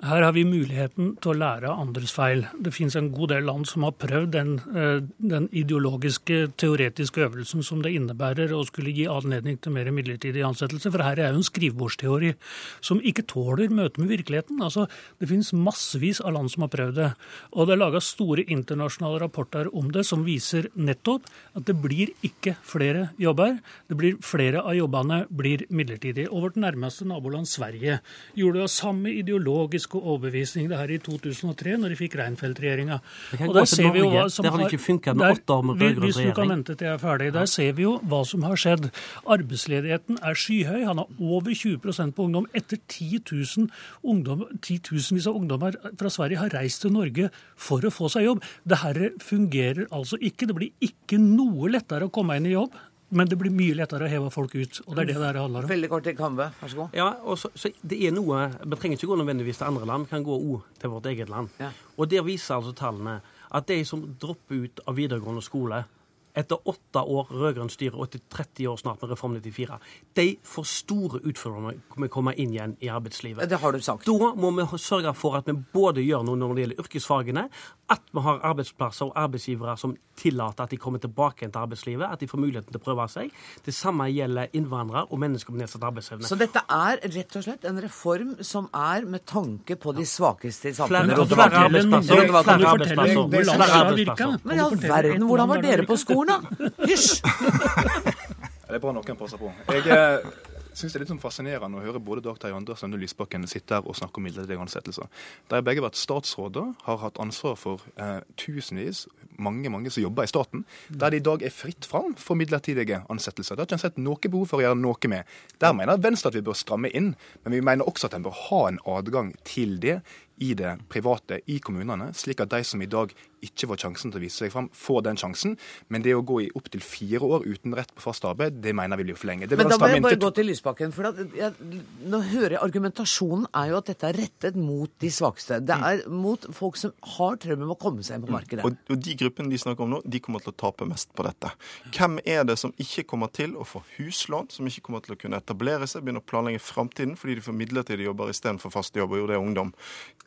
Her har vi muligheten til å lære av andres feil. Det finnes en god del land som har prøvd den, eh, den, ideologiske, teoretiske øvelsen som det innebærer å skulle gi anledning til mer midlertidig ansettelse. For her er jo en skrivebordsteori som ikke tåler møte med virkeligheten. Altså, det finnes massevis av land som har prøvd det. Og det er laga store internasjonale rapporter om det som viser nettopp at det blir ikke flere jobber. Det blir Flere av jobbene blir midlertidige. Og vårt nærmeste naboland Sverige gjorde det samme ideologisk politisk overbevisning det her i 2003, når de fikk Reinfeldt-regjeringa. Og der ser vi jo hva som det har ikke funka med åtte år med rød-grønn Hvis du kan vente til jeg er ferdig. Der ser vi jo hva som har skjedd. Arbeidsledigheten er skyhøy. Han har over 20 på ungdom. Etter 10 000 ungdom, 10 000 av ungdommer fra Sverige har reist til Norge for å få seg jobb. Dette fungerer altså ikke. Det blir ikke noe lettere å komme inn i jobb men det blir mye lettere å heve folk ut. og det er det det handler om. Veldig kort til Kambe, vær så god. Ja, og så, så det er noe, Vi trenger ikke gå nødvendigvis til andre land, vi kan gå òg til vårt eget land. Ja. Og Der viser altså tallene at de som dropper ut av videregående skole etter åtte år rød-grønt styre og etter 30 år snart med Reform 94, de får store utfordringer med å komme inn igjen i arbeidslivet. Det har du sagt. Da må vi sørge for at vi både gjør noe når det gjelder yrkesfagene, at vi har arbeidsplasser og arbeidsgivere som tillater at de kommer tilbake til arbeidslivet, at de får muligheten til å prøve seg. Det samme gjelder innvandrere og mennesker med nedsatt arbeidsevne. Så dette er rett og slett en reform som er med tanke på de svakeste i samfunnet? Flere, flere arbeidsplasser. Flere arbeidsplasser. Men i all verden, hvordan var dere på skolen, da? Hysj! Det er bra noen passer på. Jeg eh, syns det er litt sånn fascinerende å høre både Dag Terje Andersen og Lysbakken sitte her og snakke om midlertidige ansettelser. De har begge vært statsråder, har hatt ansvar for eh, tusenvis, mange mange som jobber i staten, der det i dag er fritt fram for midlertidige ansettelser. Det har ikke sett noe behov for å gjøre noe med. Der mener Venstre at vi bør stramme inn, men vi mener også at en bør ha en adgang til det i det private, i kommunene, slik at de som i dag ikke får sjansen til å vise seg fram, får den sjansen. Men det å gå i opptil fire år uten rett på fast arbeid, det mener vi blir for lenge. Men da må jeg bare gå til Lysbakken. for da, jeg, Nå hører jeg Argumentasjonen er jo at dette er rettet mot de svakeste. Det er mot folk som har trøbbel med å komme seg inn på markedet. Og, og de gruppene de snakker om nå, de kommer til å tape mest på dette. Hvem er det som ikke kommer til å få huslån, som ikke kommer til å kunne etablere seg, begynne å planlegge framtiden fordi de får midlertidige jobber istedenfor fast jobb, og jo det er ungdom?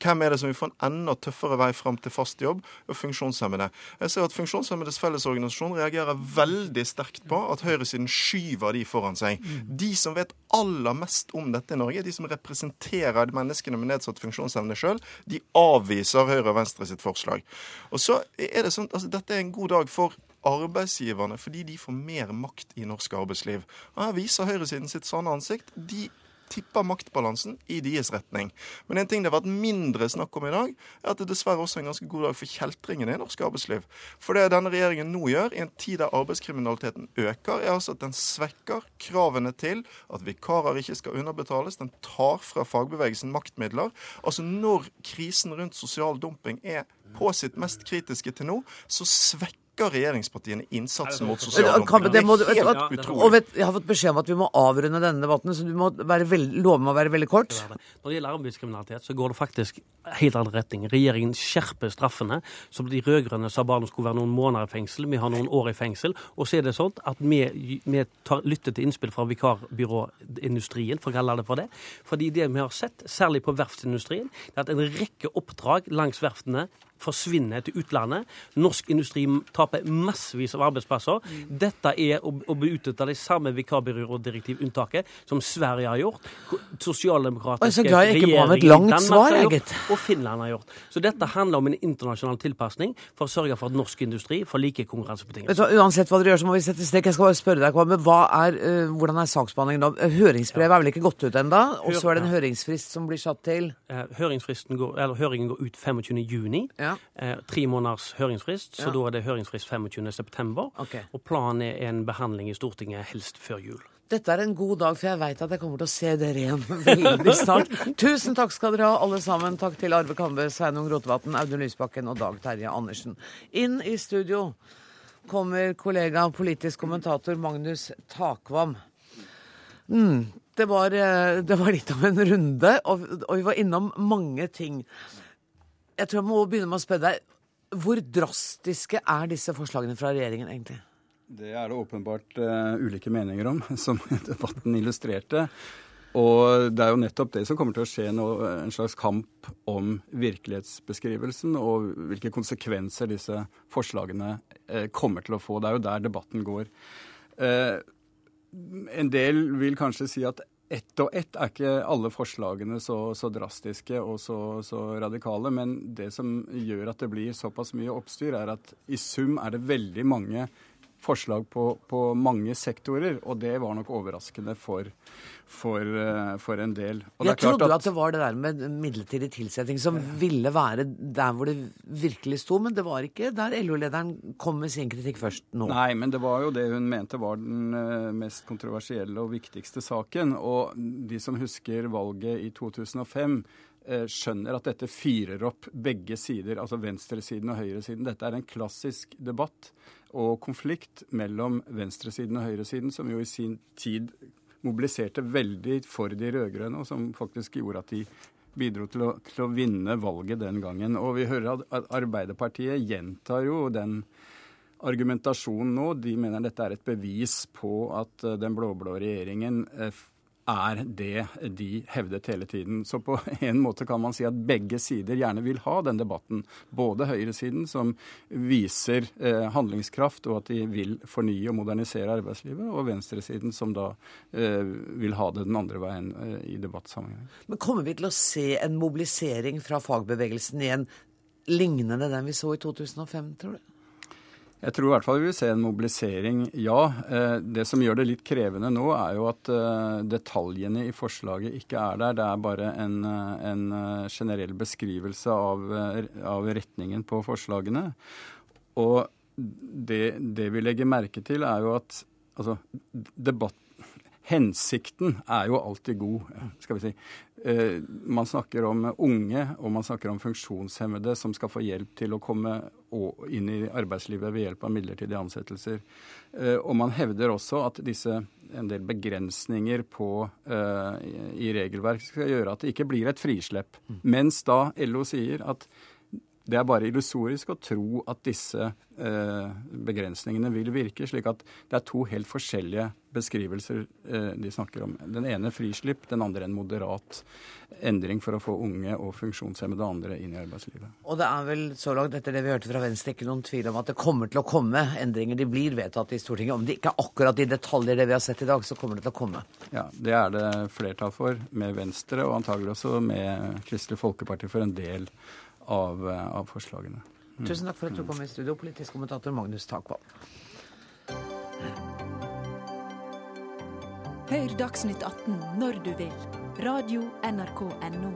Hvem er det som vil få en enda tøffere vei fram til fast jobb? Og funksjonshemmede. Jeg ser at Funksjonshemmedes Fellesorganisasjon reagerer veldig sterkt på at høyresiden skyver de foran seg. De som vet aller mest om dette i Norge, de som representerer menneskene med nedsatt funksjonsevne sjøl, de avviser Høyre og Venstre sitt forslag. Og så er det sånn, altså Dette er en god dag for arbeidsgiverne fordi de får mer makt i norsk arbeidsliv. Og Her viser høyresiden sitt sanne ansikt. De tipper maktbalansen i deres retning. Men en ting det har vært mindre snakk om i dag, er at det dessverre også er en ganske god dag for kjeltringene i norsk arbeidsliv. For det denne regjeringen nå gjør, i en tid der arbeidskriminaliteten øker, er altså at den svekker kravene til at vikarer ikke skal underbetales. Den tar fra fagbevegelsen maktmidler. Altså når krisen rundt sosial dumping er på sitt mest kritiske til nå, så svekker øker regjeringspartiene innsatsen mot Men, sosial det må, Det er helt hva? utrolig. vet, jeg har fått beskjed om at vi må avrunde denne debatten, så du må være veld, love meg å være veldig kort. Når det gjelder arbeidskriminalitet, så går det faktisk helt annen retning. Regjeringen skjerper straffene. som de rød-grønne sa bare skulle være noen måneder i fengsel. Vi har noen år i fengsel. Og så er det sånn at vi, vi tar, lytter til innspill fra vikarbyråindustrien, for å kalle det for det. Fordi det vi har sett, særlig på verftsindustrien, er at en rekke oppdrag langs verftene forsvinner til utlandet. Norsk industri taper massevis av arbeidsplasser. Dette er å, å beutnytte det samme vikarbyrådirektivunntaket som Sverige har gjort. Sosialdemokratiske regjeringer i Danmark svar, har gjort. Og Finland har gjort. Så dette handler om en internasjonal tilpasning for å sørge for at norsk industri får like konkurransebetingelser. uansett hva dere gjør, så må vi sette strek. Jeg skal bare spørre deg, men er, eh, hvordan er saksbehandlingen nå? Eh, Høringsbrevet er vel ikke gått ut ennå? Og så er det en høringsfrist som blir satt til Eh, Høringsfristen går, eller Høringen går ut 25. juni. Ja. Eh, tre måneders høringsfrist, så Ja. da er det høringsfrist 25. september. Og planen er en behandling i Stortinget helst før jul. Dette er en god dag, for jeg veit at jeg kommer til å se dere igjen veldig snart. Tusen takk skal dere ha, alle sammen. Takk til Arve Kambe, Sveinung Rotevatn, Audun Lysbakken og Dag Terje Andersen. Inn i studio kommer kollega politisk kommentator Magnus Takvam. Mm, det, var, eh, det var litt av en runde, og, og vi var innom mange ting. Jeg tror jeg må begynne med å spørre deg, hvor drastiske er disse forslagene fra regjeringen egentlig? Det er det åpenbart uh, ulike meninger om, som debatten illustrerte. Og det er jo nettopp det som kommer til å skje nå, en slags kamp om virkelighetsbeskrivelsen og hvilke konsekvenser disse forslagene uh, kommer til å få. Det er jo der debatten går. Uh, en del vil kanskje si at ett og ett er ikke alle forslagene så, så drastiske og så, så radikale, men det som gjør at det blir såpass mye oppstyr, er at i sum er det veldig mange forslag på, på mange sektorer, og det var nok overraskende for, for, eh, for en del. Og det Jeg klart trodde at det var det der med midlertidig tilsetting som ville være der hvor det virkelig sto, men det var ikke der LO-lederen kom med sin kritikk først nå. Nei, men det var jo det hun mente var den eh, mest kontroversielle og viktigste saken. Og de som husker valget i 2005, eh, skjønner at dette fyrer opp begge sider, altså venstresiden og høyresiden. Dette er en klassisk debatt og konflikt mellom venstresiden og høyresiden, som jo i sin tid mobiliserte veldig for de rød-grønne, og som faktisk gjorde at de bidro til å, til å vinne valget den gangen. Og vi hører at- Arbeiderpartiet gjentar jo den argumentasjonen nå. De mener dette er et bevis på at eh, den blå-blå regjeringen eh, er det de hevdet hele tiden. Så på en måte kan man si at begge sider gjerne vil ha den debatten. Både høyresiden, som viser eh, handlingskraft og at de vil fornye og modernisere arbeidslivet, og venstresiden, som da eh, vil ha det den andre veien eh, i debattsammenheng. Men kommer vi til å se en mobilisering fra fagbevegelsen igjen lignende den vi så i 2005, tror du? Jeg tror i hvert fall vi vil se en mobilisering, ja. Eh, Det som gjør det litt krevende nå, er jo at eh, detaljene i forslaget ikke er der. Det er bare en, eh, en generell beskrivelse av, av retningen på forslagene. Og det, det vi legger merke til, er jo at altså, debatt Hensikten er jo alltid god, skal vi si. Eh, Man snakker om unge, og man snakker om funksjonshemmede som skal få hjelp til å komme inn i arbeidslivet ved hjelp av midlertidige ansettelser. Eh, Og man hevder også at disse en del begrensninger på, eh, i i regelverk skal gjøre at det ikke blir et frislepp. Mens da LO sier at det er bare illusorisk å tro at disse eh, begrensningene vil virke, slik at det er to helt forskjellige beskrivelser eh, de snakker om. Den ene frislipp, den andre en moderat endring for å få unge og funksjonshemmede og andre inn i arbeidslivet. Og det er vel så langt etter det vi hørte fra Venstre ikke noen tvil om at det kommer til å komme endringer. De blir vedtatt i Stortinget. Om det ikke er akkurat de detaljer det vi har sett i dag, så kommer det til å komme. Ja, Det er det flertall for med Venstre, og antagelig også med Kristelig Folkeparti for en del av, eh, av forslagene. Mm. Tusen takk for at du kom i studio, politisk kommentator Magnus Takvam. Hør Dagsnytt 18 når du vil. Radio NRK Radio.nrk.no.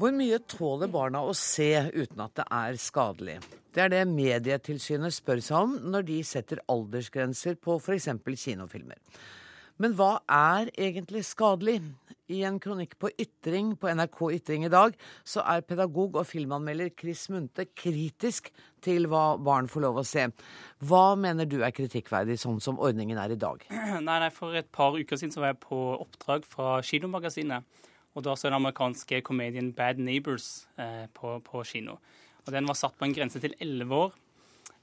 Hvor mye tåler barna å se uten at det er skadelig? Det er det Medietilsynet spør seg om når de setter aldersgrenser på f.eks. kinofilmer. Men hva er egentlig skadelig? I en kronikk på Ytring på NRK Ytring i dag, så er pedagog og filmanmelder Chris Munthe kritisk til hva barn får lov å se. Hva mener du er kritikkverdig, sånn som ordningen er i dag? Nei, nei, For et par uker siden så var jeg på oppdrag fra Kinomagasinet. Og da så den amerikanske komedien Bad Neighbors eh, på, på kino. Og Den var satt på en grense til elleve år.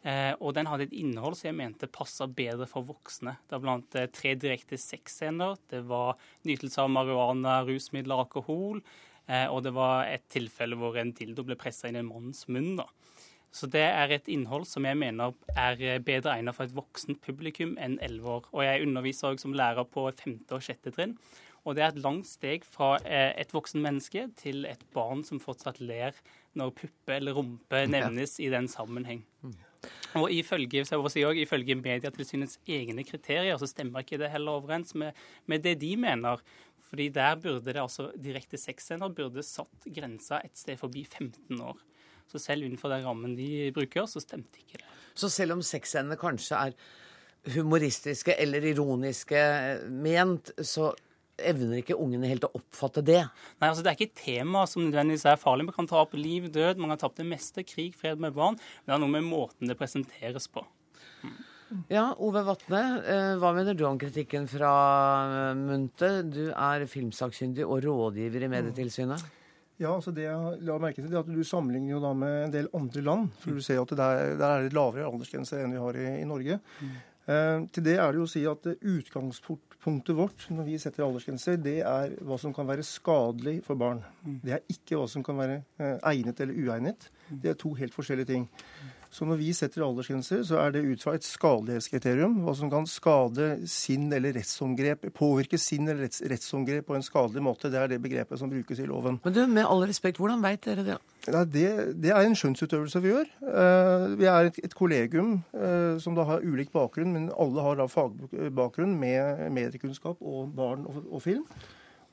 Eh, og den hadde et innhold som jeg mente passa bedre for voksne. Det var blant eh, tre direkte sexscener. Det var nytelse av marihuana, rusmidler, alkohol. Eh, og det var et tilfelle hvor en dildo ble pressa inn i en manns munn. da. Så det er et innhold som jeg mener er bedre egnet for et voksent publikum enn elleve år. Og jeg underviser òg som lærer på femte og sjette trinn. Og det er et langt steg fra et voksen menneske til et barn som fortsatt ler når puppe eller rumpe nevnes i den sammenheng. Og ifølge, si også, ifølge Medietilsynets egne kriterier så stemmer ikke det heller overens med, med det de mener. Fordi der burde det altså direkte sexscener burde satt grensa et sted forbi 15 år. Så selv innenfor den rammen de bruker, så stemte ikke det. Så selv om sexscenene kanskje er humoristiske eller ironiske ment, så evner ikke ungene helt å oppfatte det. Nei, altså Det er ikke et tema som nødvendigvis er farlig. Man kan ta opp liv, død, man kan ta opp det meste. Krig, fred med barn. Men det er noe med måten det presenteres på. Ja, Ove Vatne, eh, hva mener du om kritikken fra Munte? Munthe? Du er filmsakkyndig og rådgiver i Medietilsynet. Ja, altså det jeg la merke til, er at Du sammenligner jo da med en del andre land. for Du ser at der, der er det lavere aldersgrense enn vi har i, i Norge. Eh, til det er det jo å si at Utgangspunktet vårt når vi setter aldersgrenser, det er hva som kan være skadelig for barn. Det er ikke hva som kan være eh, egnet eller uegnet. Det er to helt forskjellige ting. Så når vi setter aldersgrenser, så er det ut fra et skadelighetskriterium. Hva som kan skade sinn eller rettsomgrep, påvirke sinn eller retts, rettsomgrep på en skadelig måte. Det er det begrepet som brukes i loven. Men du, med all respekt, hvordan veit dere det? Nei, det, det er en skjønnsutøvelse vi gjør. Uh, vi er et, et kollegium uh, som da har ulik bakgrunn, men alle har da fagbakgrunn med mediekunnskap og barn og, og film.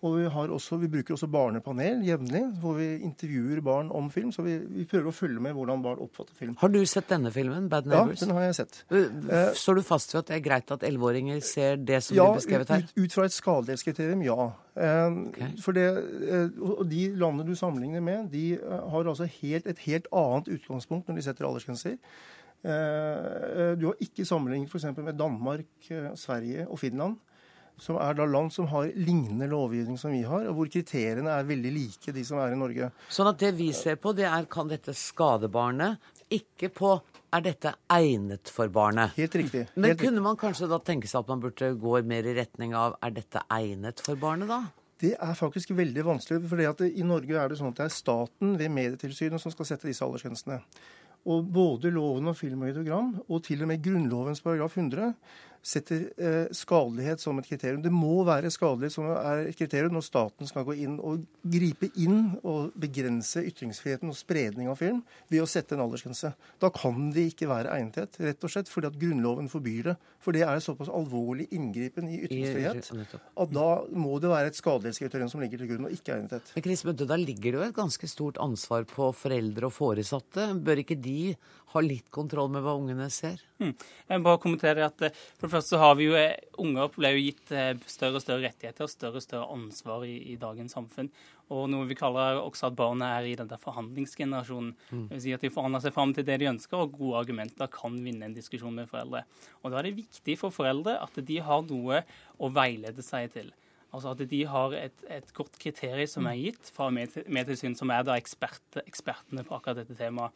Og vi, også, vi, bruker også barnepanel jevnlig, hvor vi intervjuer barn om film. Så vi, vi, prøver å følge med hvordan barn oppfatter film. Har du sett denne filmen, Bad Neighbors? Ja, den har jeg sett. Står du fast ved at det er greit at elleveåringer ser det som ja, blir beskrevet her? Ja, ut, ut fra et skadelighetskriterium, ja. Okay. For det, og de landene du sammenligner med, de har altså helt, et helt annet utgangspunkt når de setter aldersgrenser. Du har ikke sammenlignet f.eks. med Danmark, Sverige og Finland som er da land som har lignende lovgivning som vi har, og hvor kriteriene er veldig like de som er i Norge. Sånn at det vi ser på, det er kan dette skade barnet, ikke på er dette egnet for barnet. Helt riktig. Men kunne man kanskje da tenke seg at man burde gå mer i retning av er dette egnet for barnet, da? Det er faktisk veldig vanskelig. for I Norge er det sånn at det er staten ved Medietilsynet som skal sette disse aldersgrensene. Og både loven om film og videogram, og til og med Grunnlovens paragraf 100, setter eh, skadelighet som et kriterium. Det må være skadelighet som er et kriterium når staten skal gå inn og gripe inn og begrense ytringsfriheten og spredning av film ved å sette en aldersgrense. Da kan det ikke være egnethet, rett og slett fordi at Grunnloven forbyr det. For det er såpass alvorlig inngripen i ytringsfrihet at da må det være et skadelighetskriterium som ligger til grunn, og ikke egnethet. Men Chris Mødde, Da ligger det jo et ganske stort ansvar på foreldre og foresatte. Bør ikke de ha litt kontroll med hva ungene ser? Mm. Jeg må bare kommentere at eh, For det første så har vi jo eh, Unger ble jo gitt eh, større og større rettigheter og større og større ansvar i, i dagens samfunn. Og noe vi kaller også at barna er i den der forhandlingsgenerasjonen. Mm. Det vil si at De forhandler seg fram til det de ønsker, og gode argumenter kan vinne en diskusjon med foreldre. Og Da er det viktig for foreldre at de har noe å veilede seg til. Altså at de har et, et godt kriterium som er gitt fra Medtilsynet, som er da ekspert, ekspertene på akkurat dette temaet.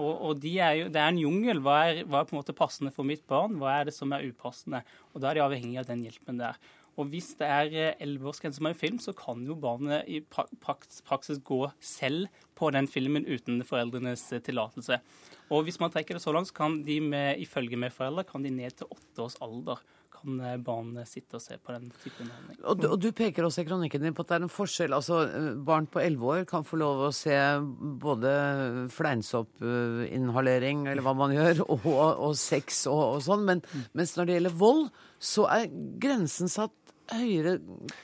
Og, og de er jo, det er en jungel. Hva er, hva er, på en måte passende for mitt barn? Hva er det som er upassende? Og Da er de avhengig av den hjelpen der. Og Hvis det er eh, elleveårsgrense som er i film, så kan jo barnet i praksis gå selv på den filmen uten foreldrenes eh, tillatelse. Og Hvis man trekker det så langt, så kan de med, ifølge med foreldre kan de ned til åtte års alder kan eh, barn sitte og se på den type underholdning. Og og du, peker også i kronikken din på at det er en forskjell. altså Barn på elleve år kan få lov å se både fleinsoppinhalering, eller hva man gjør, og, og sex og, og sånn, men mens når det gjelder vold, så er grensen satt høyere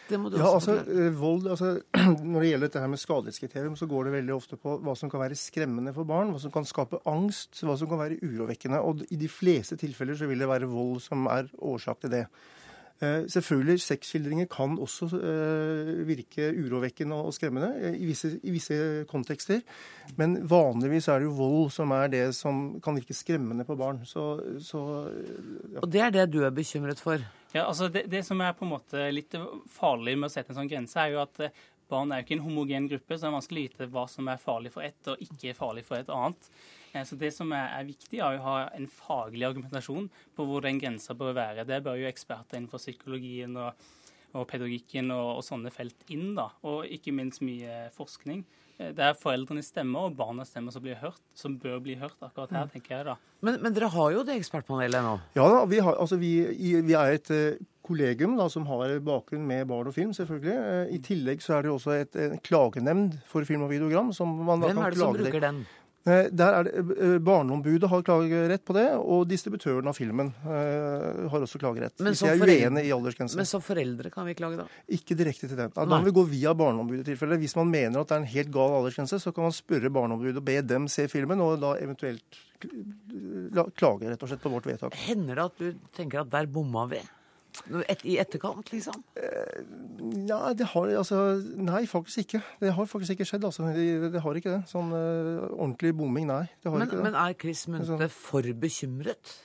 Det må du ja, også altså, eh, vold, altså, Når det gjelder dette her med skadelighetskriterium, så går det veldig ofte på hva som kan være skremmende for barn, hva som kan skape angst, hva som kan være urovekkende. Og i de fleste tilfeller så vil det være vold som er årsak til det. Eh, selvfølgelig, Sexskildringer kan også eh, virke urovekkende og skremmende i visse, i visse, kontekster. Men vanligvis er det jo vold som er det som kan virke skremmende på barn. Så, så, ja. Og det er det du er bekymret for? Ja, altså det, det, som er på en måte litt farlig med å sette en sånn grense, er jo at barn er jo ikke en homogen gruppe, så det er vanskelig å vite hva som er farlig for ett og ikke farlig for et annet. Eh, så Det som er, viktig, er å ha en faglig argumentasjon på hvor den grensa bør være. Det bør jo eksperter innenfor psykologien og, og pedagogikken og, og, sånne felt inn. da, Og ikke minst mye forskning. Eh, det er foreldrenes stemmer og barnas stemmer som blir hørt, som bør bli hørt akkurat her, mm. tenker jeg da. Men, men dere har jo det ekspertpanelet nå? Ja da, vi, har, altså vi, vi er et eh, kollegium da, som har bakgrunn med barn og film, selvfølgelig. I tillegg så er det også et, en klagenemnd for film og videogram. Som man Hvem er det som bruker den? Eh, der er det, eh, Barneombudet har klagerett på det, og distributøren av filmen uh, har også klagerett. Men hvis jeg er uenig i aldersgrensen. Men som foreldre kan vi klage, da? Ikke direkte til dem. Da må vi gå via Barneombudet. tilfelle. Hvis man mener at det er en helt gal aldersgrense, så kan man spørre Barneombudet og be dem se filmen, og da eventuelt klage rett og slett på vårt vedtak. Hender det at du tenker at der bomma vi? Et, I etterkant, liksom? Eh, ja, det har altså Nei, faktisk ikke. Det har faktisk ikke skjedd, altså. Det, det har ikke det. Sånn uh, ordentlig bomming, nei. Det har men, ikke det. Men er Chris Munthe sånn. for bekymret?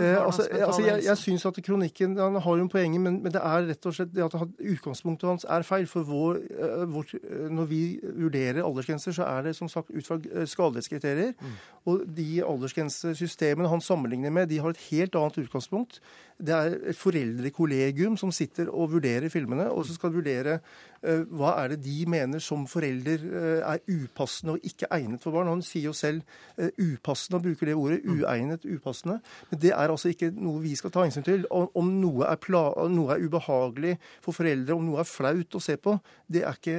Eh, altså, altså, jeg jeg syns at kronikken han har jo poenget, men, men, det er rett og slett det at utgangspunktet hans er feil. For vår, uh, vår, når vi vurderer aldersgrenser, så er det som sagt ut fra skadelighetskriterier. Mm. Og de aldersgrensesystemene han sammenligner med, de har et helt annet utgangspunkt. Det er et foreldrekollegium som sitter og vurderer filmene, og så skal vurdere hva er det de mener som forelder uh, er upassende og ikke egnet for barn. Han sier jo selv uh, upassende og bruker det ordet. Mm. Uegnet, upassende. Men det er altså ikke noe vi skal ta hensyn til. Om, om noe, er noe, er ubehagelig for foreldre, om noe er flaut å se på, det er ikke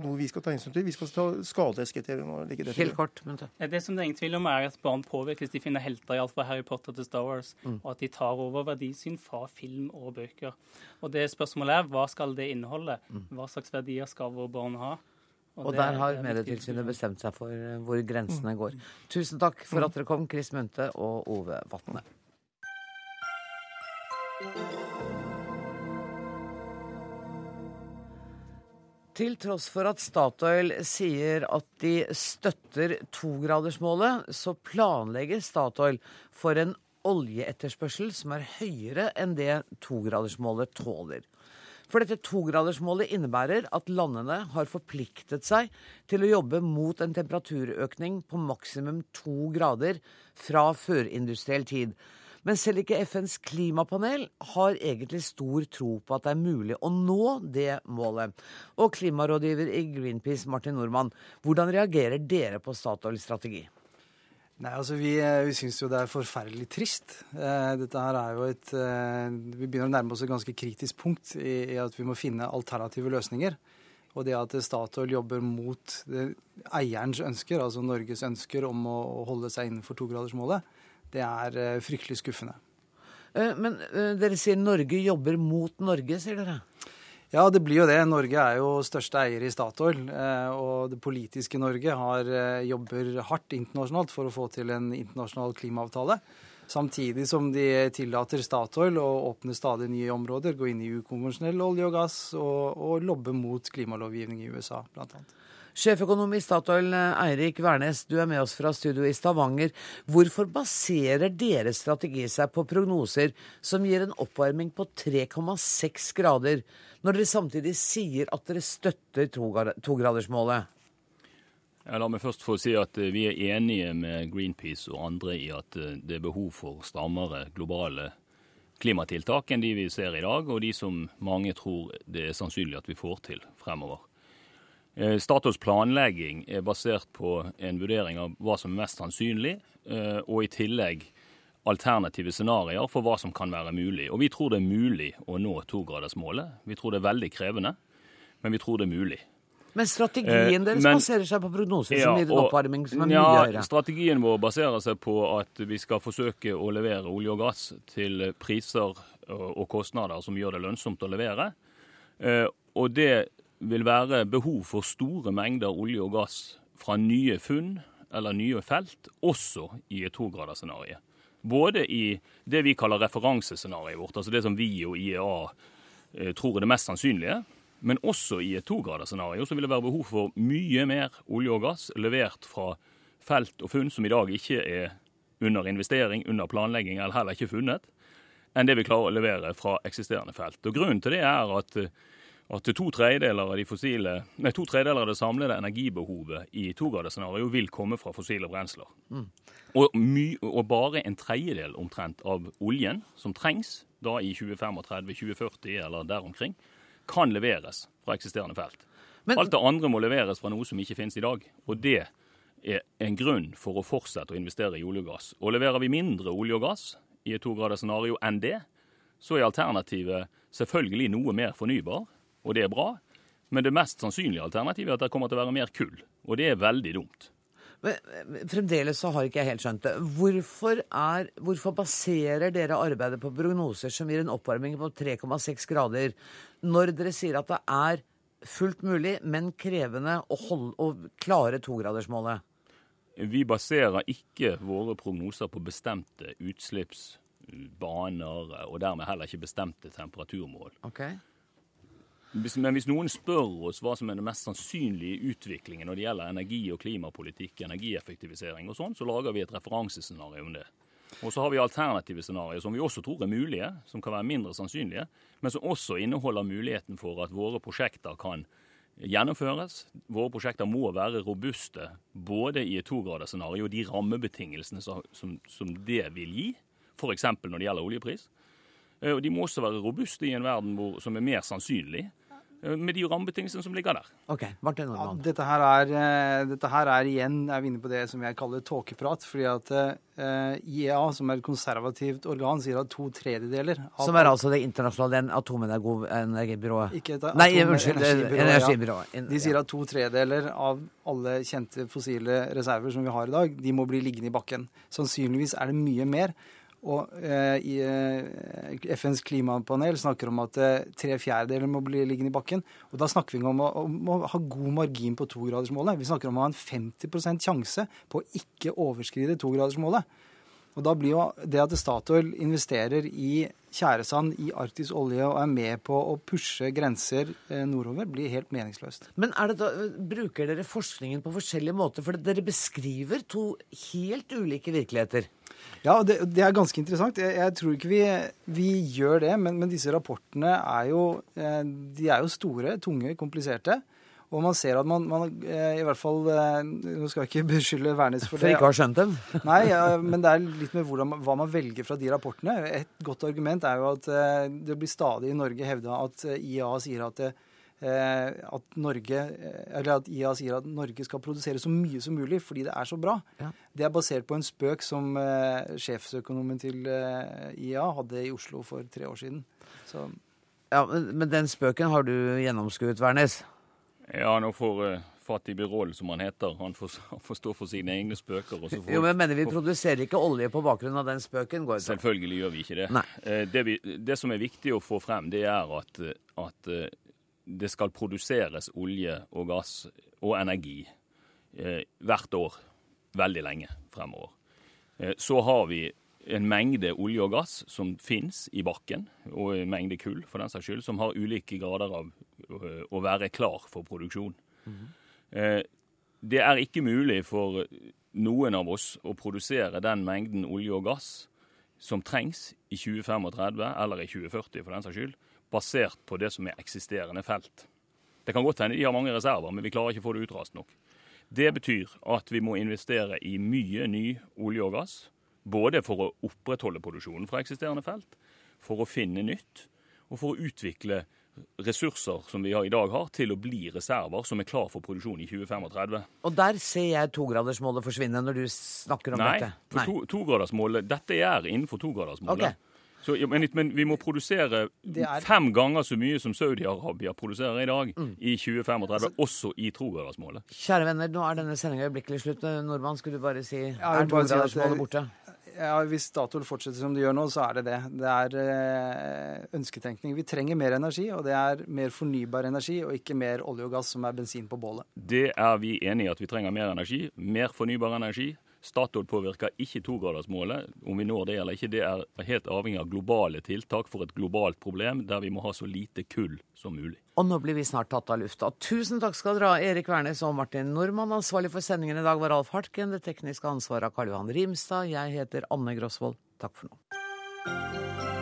noe vi skal ta hensyn til. Vi skal ta skadelighetskriteriene. Helt kort, men Det som det er ingen tvil om, er at barn påvirkes. De finner helter i alt fra Harry Potter til Star Wars, mm. og at de tar over verdisyn fra film og bøker. Og det spørsmålet er hva skal det inneholde? Hva Hva slags verdier skal våre barn ha? Og, og der har Medietilsynet bestemt seg for eh, hvor grensene går. Tusen takk for at dere kom, Chris Munthe og Ove Vatne. Til tross for at Statoil sier at de støtter togradersmålet, så planlegger Statoil for en oljeetterspørsel som er høyere enn det togradersmålet tåler. For dette togradersmålet innebærer at landene har forpliktet seg til å jobbe mot en temperaturøkning på maksimum to grader fra førindustriell tid. Men selv ikke FNs klimapanel har egentlig stor tro på at det er mulig å nå det målet. Og klimarådgiver i Greenpeace, Martin Normann, hvordan reagerer dere på Statoils strategi? Nei, altså Vi, eh, vi syns jo det er forferdelig trist. Eh, dette her er jo et eh, Vi begynner å nærme oss et ganske kritisk punkt i, i at vi må finne alternative løsninger. Og det at Statoil jobber mot eierens ønsker, altså Norges ønsker om å, å holde seg innenfor togradersmålet, det er eh, fryktelig skuffende. Eh, men eh, dere sier Norge jobber mot Norge, sier dere? Ja, det blir jo det. Norge er jo største eier i Statoil. Eh, og det politiske Norge har, eh, jobber hardt internasjonalt for å få til en internasjonal klimaavtale. Samtidig som de tillater Statoil å åpne stadig nye områder, gå inn i ukonvensjonell olje og gass og, og lobbe mot klimalovgivning i USA, bl.a. Sjeføkonom i Statoil, Eirik Wærnes, du er med oss fra studio i Stavanger. Hvorfor baserer deres strategi seg på prognoser som gir en oppvarming på 3,6 grader? når dere samtidig sier at dere støtter togradersmålet? Ja, la meg først få si at eh, vi er enige med Greenpeace og andre i at eh, det er behov for strammere globale klimatiltak enn de vi ser i dag, og de som mange tror det er sannsynlig at vi får til fremover. Eh, Statoils planlegging er basert på en vurdering av hva som er mest sannsynlig, og i tillegg alternative scenarioer for hva som kan være mulig. Og vi tror det er mulig å nå togradersmålet. Vi tror det er veldig krevende, men vi tror det er mulig. Men strategien deres men, baserer seg på prognoser som gir en oppvarming som er mye ja, høyere? Strategien vår baserer seg på at vi skal forsøke å levere olje og gass til priser og kostnader som gjør det lønnsomt å levere. Eh, og det vil være behov for store mengder olje og gass fra nye funn eller nye felt, også i et togradersscenario. Både i det vi kaller referansescenarioet vårt, altså det som vi og IEA eh, tror er det mest sannsynlige, men også i et togradersscenario vil det være behov for mye mer olje og gass levert fra felt og funn som i dag ikke er under investering, under planlegging eller heller ikke funnet, enn det vi klarer å levere fra eksisterende felt. Og Grunnen til det er at, at to, tredjedeler av de fossile, nei, to tredjedeler av det samlede energibehovet i togradersscenarioet vil komme fra fossile brensler. Mm. Og, my, og, bare en tredjedel omtrent av oljen som trengs da i 2035, 2040 eller der omkring, kan leveres fra eksisterende felt. Men, Alt det andre må leveres fra noe som ikke finnes i dag. Og det er en grunn for å fortsette å investere i olje og gass. Og leverer vi mindre olje og gass i et togradersscenario enn det, så er alternativet selvfølgelig noe mer fornybar, og det er bra. Men det mest sannsynlige alternativet er at det kommer til å være mer kull. Og det er veldig dumt. Men fremdeles så har ikke jeg helt skjønt det. Hvorfor, er, hvorfor baserer dere arbeidet på prognoser som gir en oppvarming på 3,6 grader, når dere sier at det er fullt mulig, men krevende å, holde, å klare togradersmålet? Vi baserer ikke våre prognoser på bestemte utslippsbaner, og dermed heller ikke bestemte temperaturmål. Okay. Men hvis noen spør oss hva som er den mest sannsynlige utviklingen når det gjelder energi- og klimapolitikk, energieffektivisering og sånn, så lager vi et referansescenario om det. Og så har vi alternative scenarioer som vi også tror er mulige, som kan være mindre sannsynlige, men som også inneholder muligheten for at våre prosjekter kan gjennomføres. Våre prosjekter må være robuste både i et togradersscenario og de rammebetingelsene som, som, det vil gi, f.eks. når det gjelder oljepris. Eh, og de må også være robuste i en verden hvor, som er mer sannsynlig med de rammebetingelsene som ligger der. Ok, Martin Ja, dette, her er, eh, dette her er igjen er vi inne på det som jeg kaller tåkeprat. fordi at uh, IEA, som er et konservativt organ, sier at to tredjedeler av Som er altså det internasjonale atomenergibyrået? Ikke et Nei, unnskyld, energibyrået. Ja. De sier at to tredjedeler av alle kjente fossile reserver som vi har i dag, de må bli liggende i bakken. Sannsynligvis er det mye mer. Og eh, eh, FNs klimapanel snakker om at eh, tre fjerdedeler må bli liggende i bakken. Og da snakker vi om å, om å ha god margin på togradersmålet. Vi snakker om å ha en 50% sjanse på å ikke overskride togradersmålet. Og da blir jo det at Statoil investerer i tjæresand, i arktisk olje og er med på å pushe grenser eh, nordover, blir helt meningsløst. Men da, bruker dere forskningen på forskjellige måter? For dere beskriver to helt ulike virkeligheter. Ja, det, det er ganske interessant. Jeg, jeg tror ikke vi, vi gjør det, men, men, disse rapportene er jo, eh, de er jo store, tunge, kompliserte. Og man ser at man, man eh, i hvert fall eh, Nå skal jeg ikke beskylde Wærnes for det. For ikke å ha skjønt dem? Nei, ja, men det er litt med hvordan, hva man velger fra de rapportene. Et godt argument er jo at det blir stadig i Norge hevda at IA sier at, at Norge Eller at IA sier at Norge skal produsere så mye som mulig fordi det er så bra. Ja. Det er basert på en spøk som sjefsøkonomen til IA hadde i Oslo for tre år siden. Så. Ja, Men den spøken har du gjennomskuet, Wærnes? Ja, nå får uh, Fatih Birol, som han heter, han får, han får, stå for sine egne spøker. Får, jo, men mener Vi produserer ikke olje på bakgrunn av den spøken? går det Selvfølgelig gjør vi ikke det. Uh, det, vi, det, som er viktig å få frem, det er at, at uh, det skal produseres olje og gass og energi eh, hvert år veldig lenge fremover. Så har vi en mengde olje og gass som fins i bakken, og en mengde kull for den saks skyld, som har ulike grader av å være klar for produksjon. Mm -hmm. Det er ikke mulig for noen av oss å produsere den mengden olje og gass som trengs i 2035, eller i 2040 for den saks skyld, basert på det som er eksisterende felt. Det kan godt hende de har mange reserver, men vi klarer ikke å få det utrast nok. Det betyr at vi må investere i mye ny olje og gass. Både for å opprettholde produksjonen fra eksisterende felt, for å finne nytt, og for å utvikle ressurser som vi i dag har, til å bli reserver som er klar for produksjon i 2035. Og der ser jeg togradersmålet forsvinne når du snakker om Nei, dette? Nei, for to, togradersmålet, dette er innenfor togradersmålet. Okay. Så, men, men, vi må produsere er... fem ganger så mye som Saudi-Arabia produserer i dag mm. i 2035, altså, også i trogradersmålet. Kjære venner, nå er denne sendinga øyeblikkelig slutt. Nordmann, skulle du bare si ja, er togradersmålet si borte? Ja, Hvis Statoil fortsetter som de gjør nå, så er det det. Det er øh, ønsketenkning. Vi trenger mer energi, og det er mer fornybar energi, og ikke mer olje og gass som er bensin på bålet. Det er vi enig i at vi trenger mer energi. Mer fornybar energi Statoil påvirker ikke togradersmålet. Om vi når det eller ikke, det er helt avhengig av globale tiltak for et globalt problem der vi må ha så lite kull som mulig. Og nå blir vi snart tatt av lufta. Tusen takk skal dere ha, Erik Wærnes og Martin Normann. Ansvarlig for sendingen i dag var Alf Hartken. Det tekniske ansvaret av Karl Johan Rimstad. Jeg heter Anne Grosvold. Takk for nå.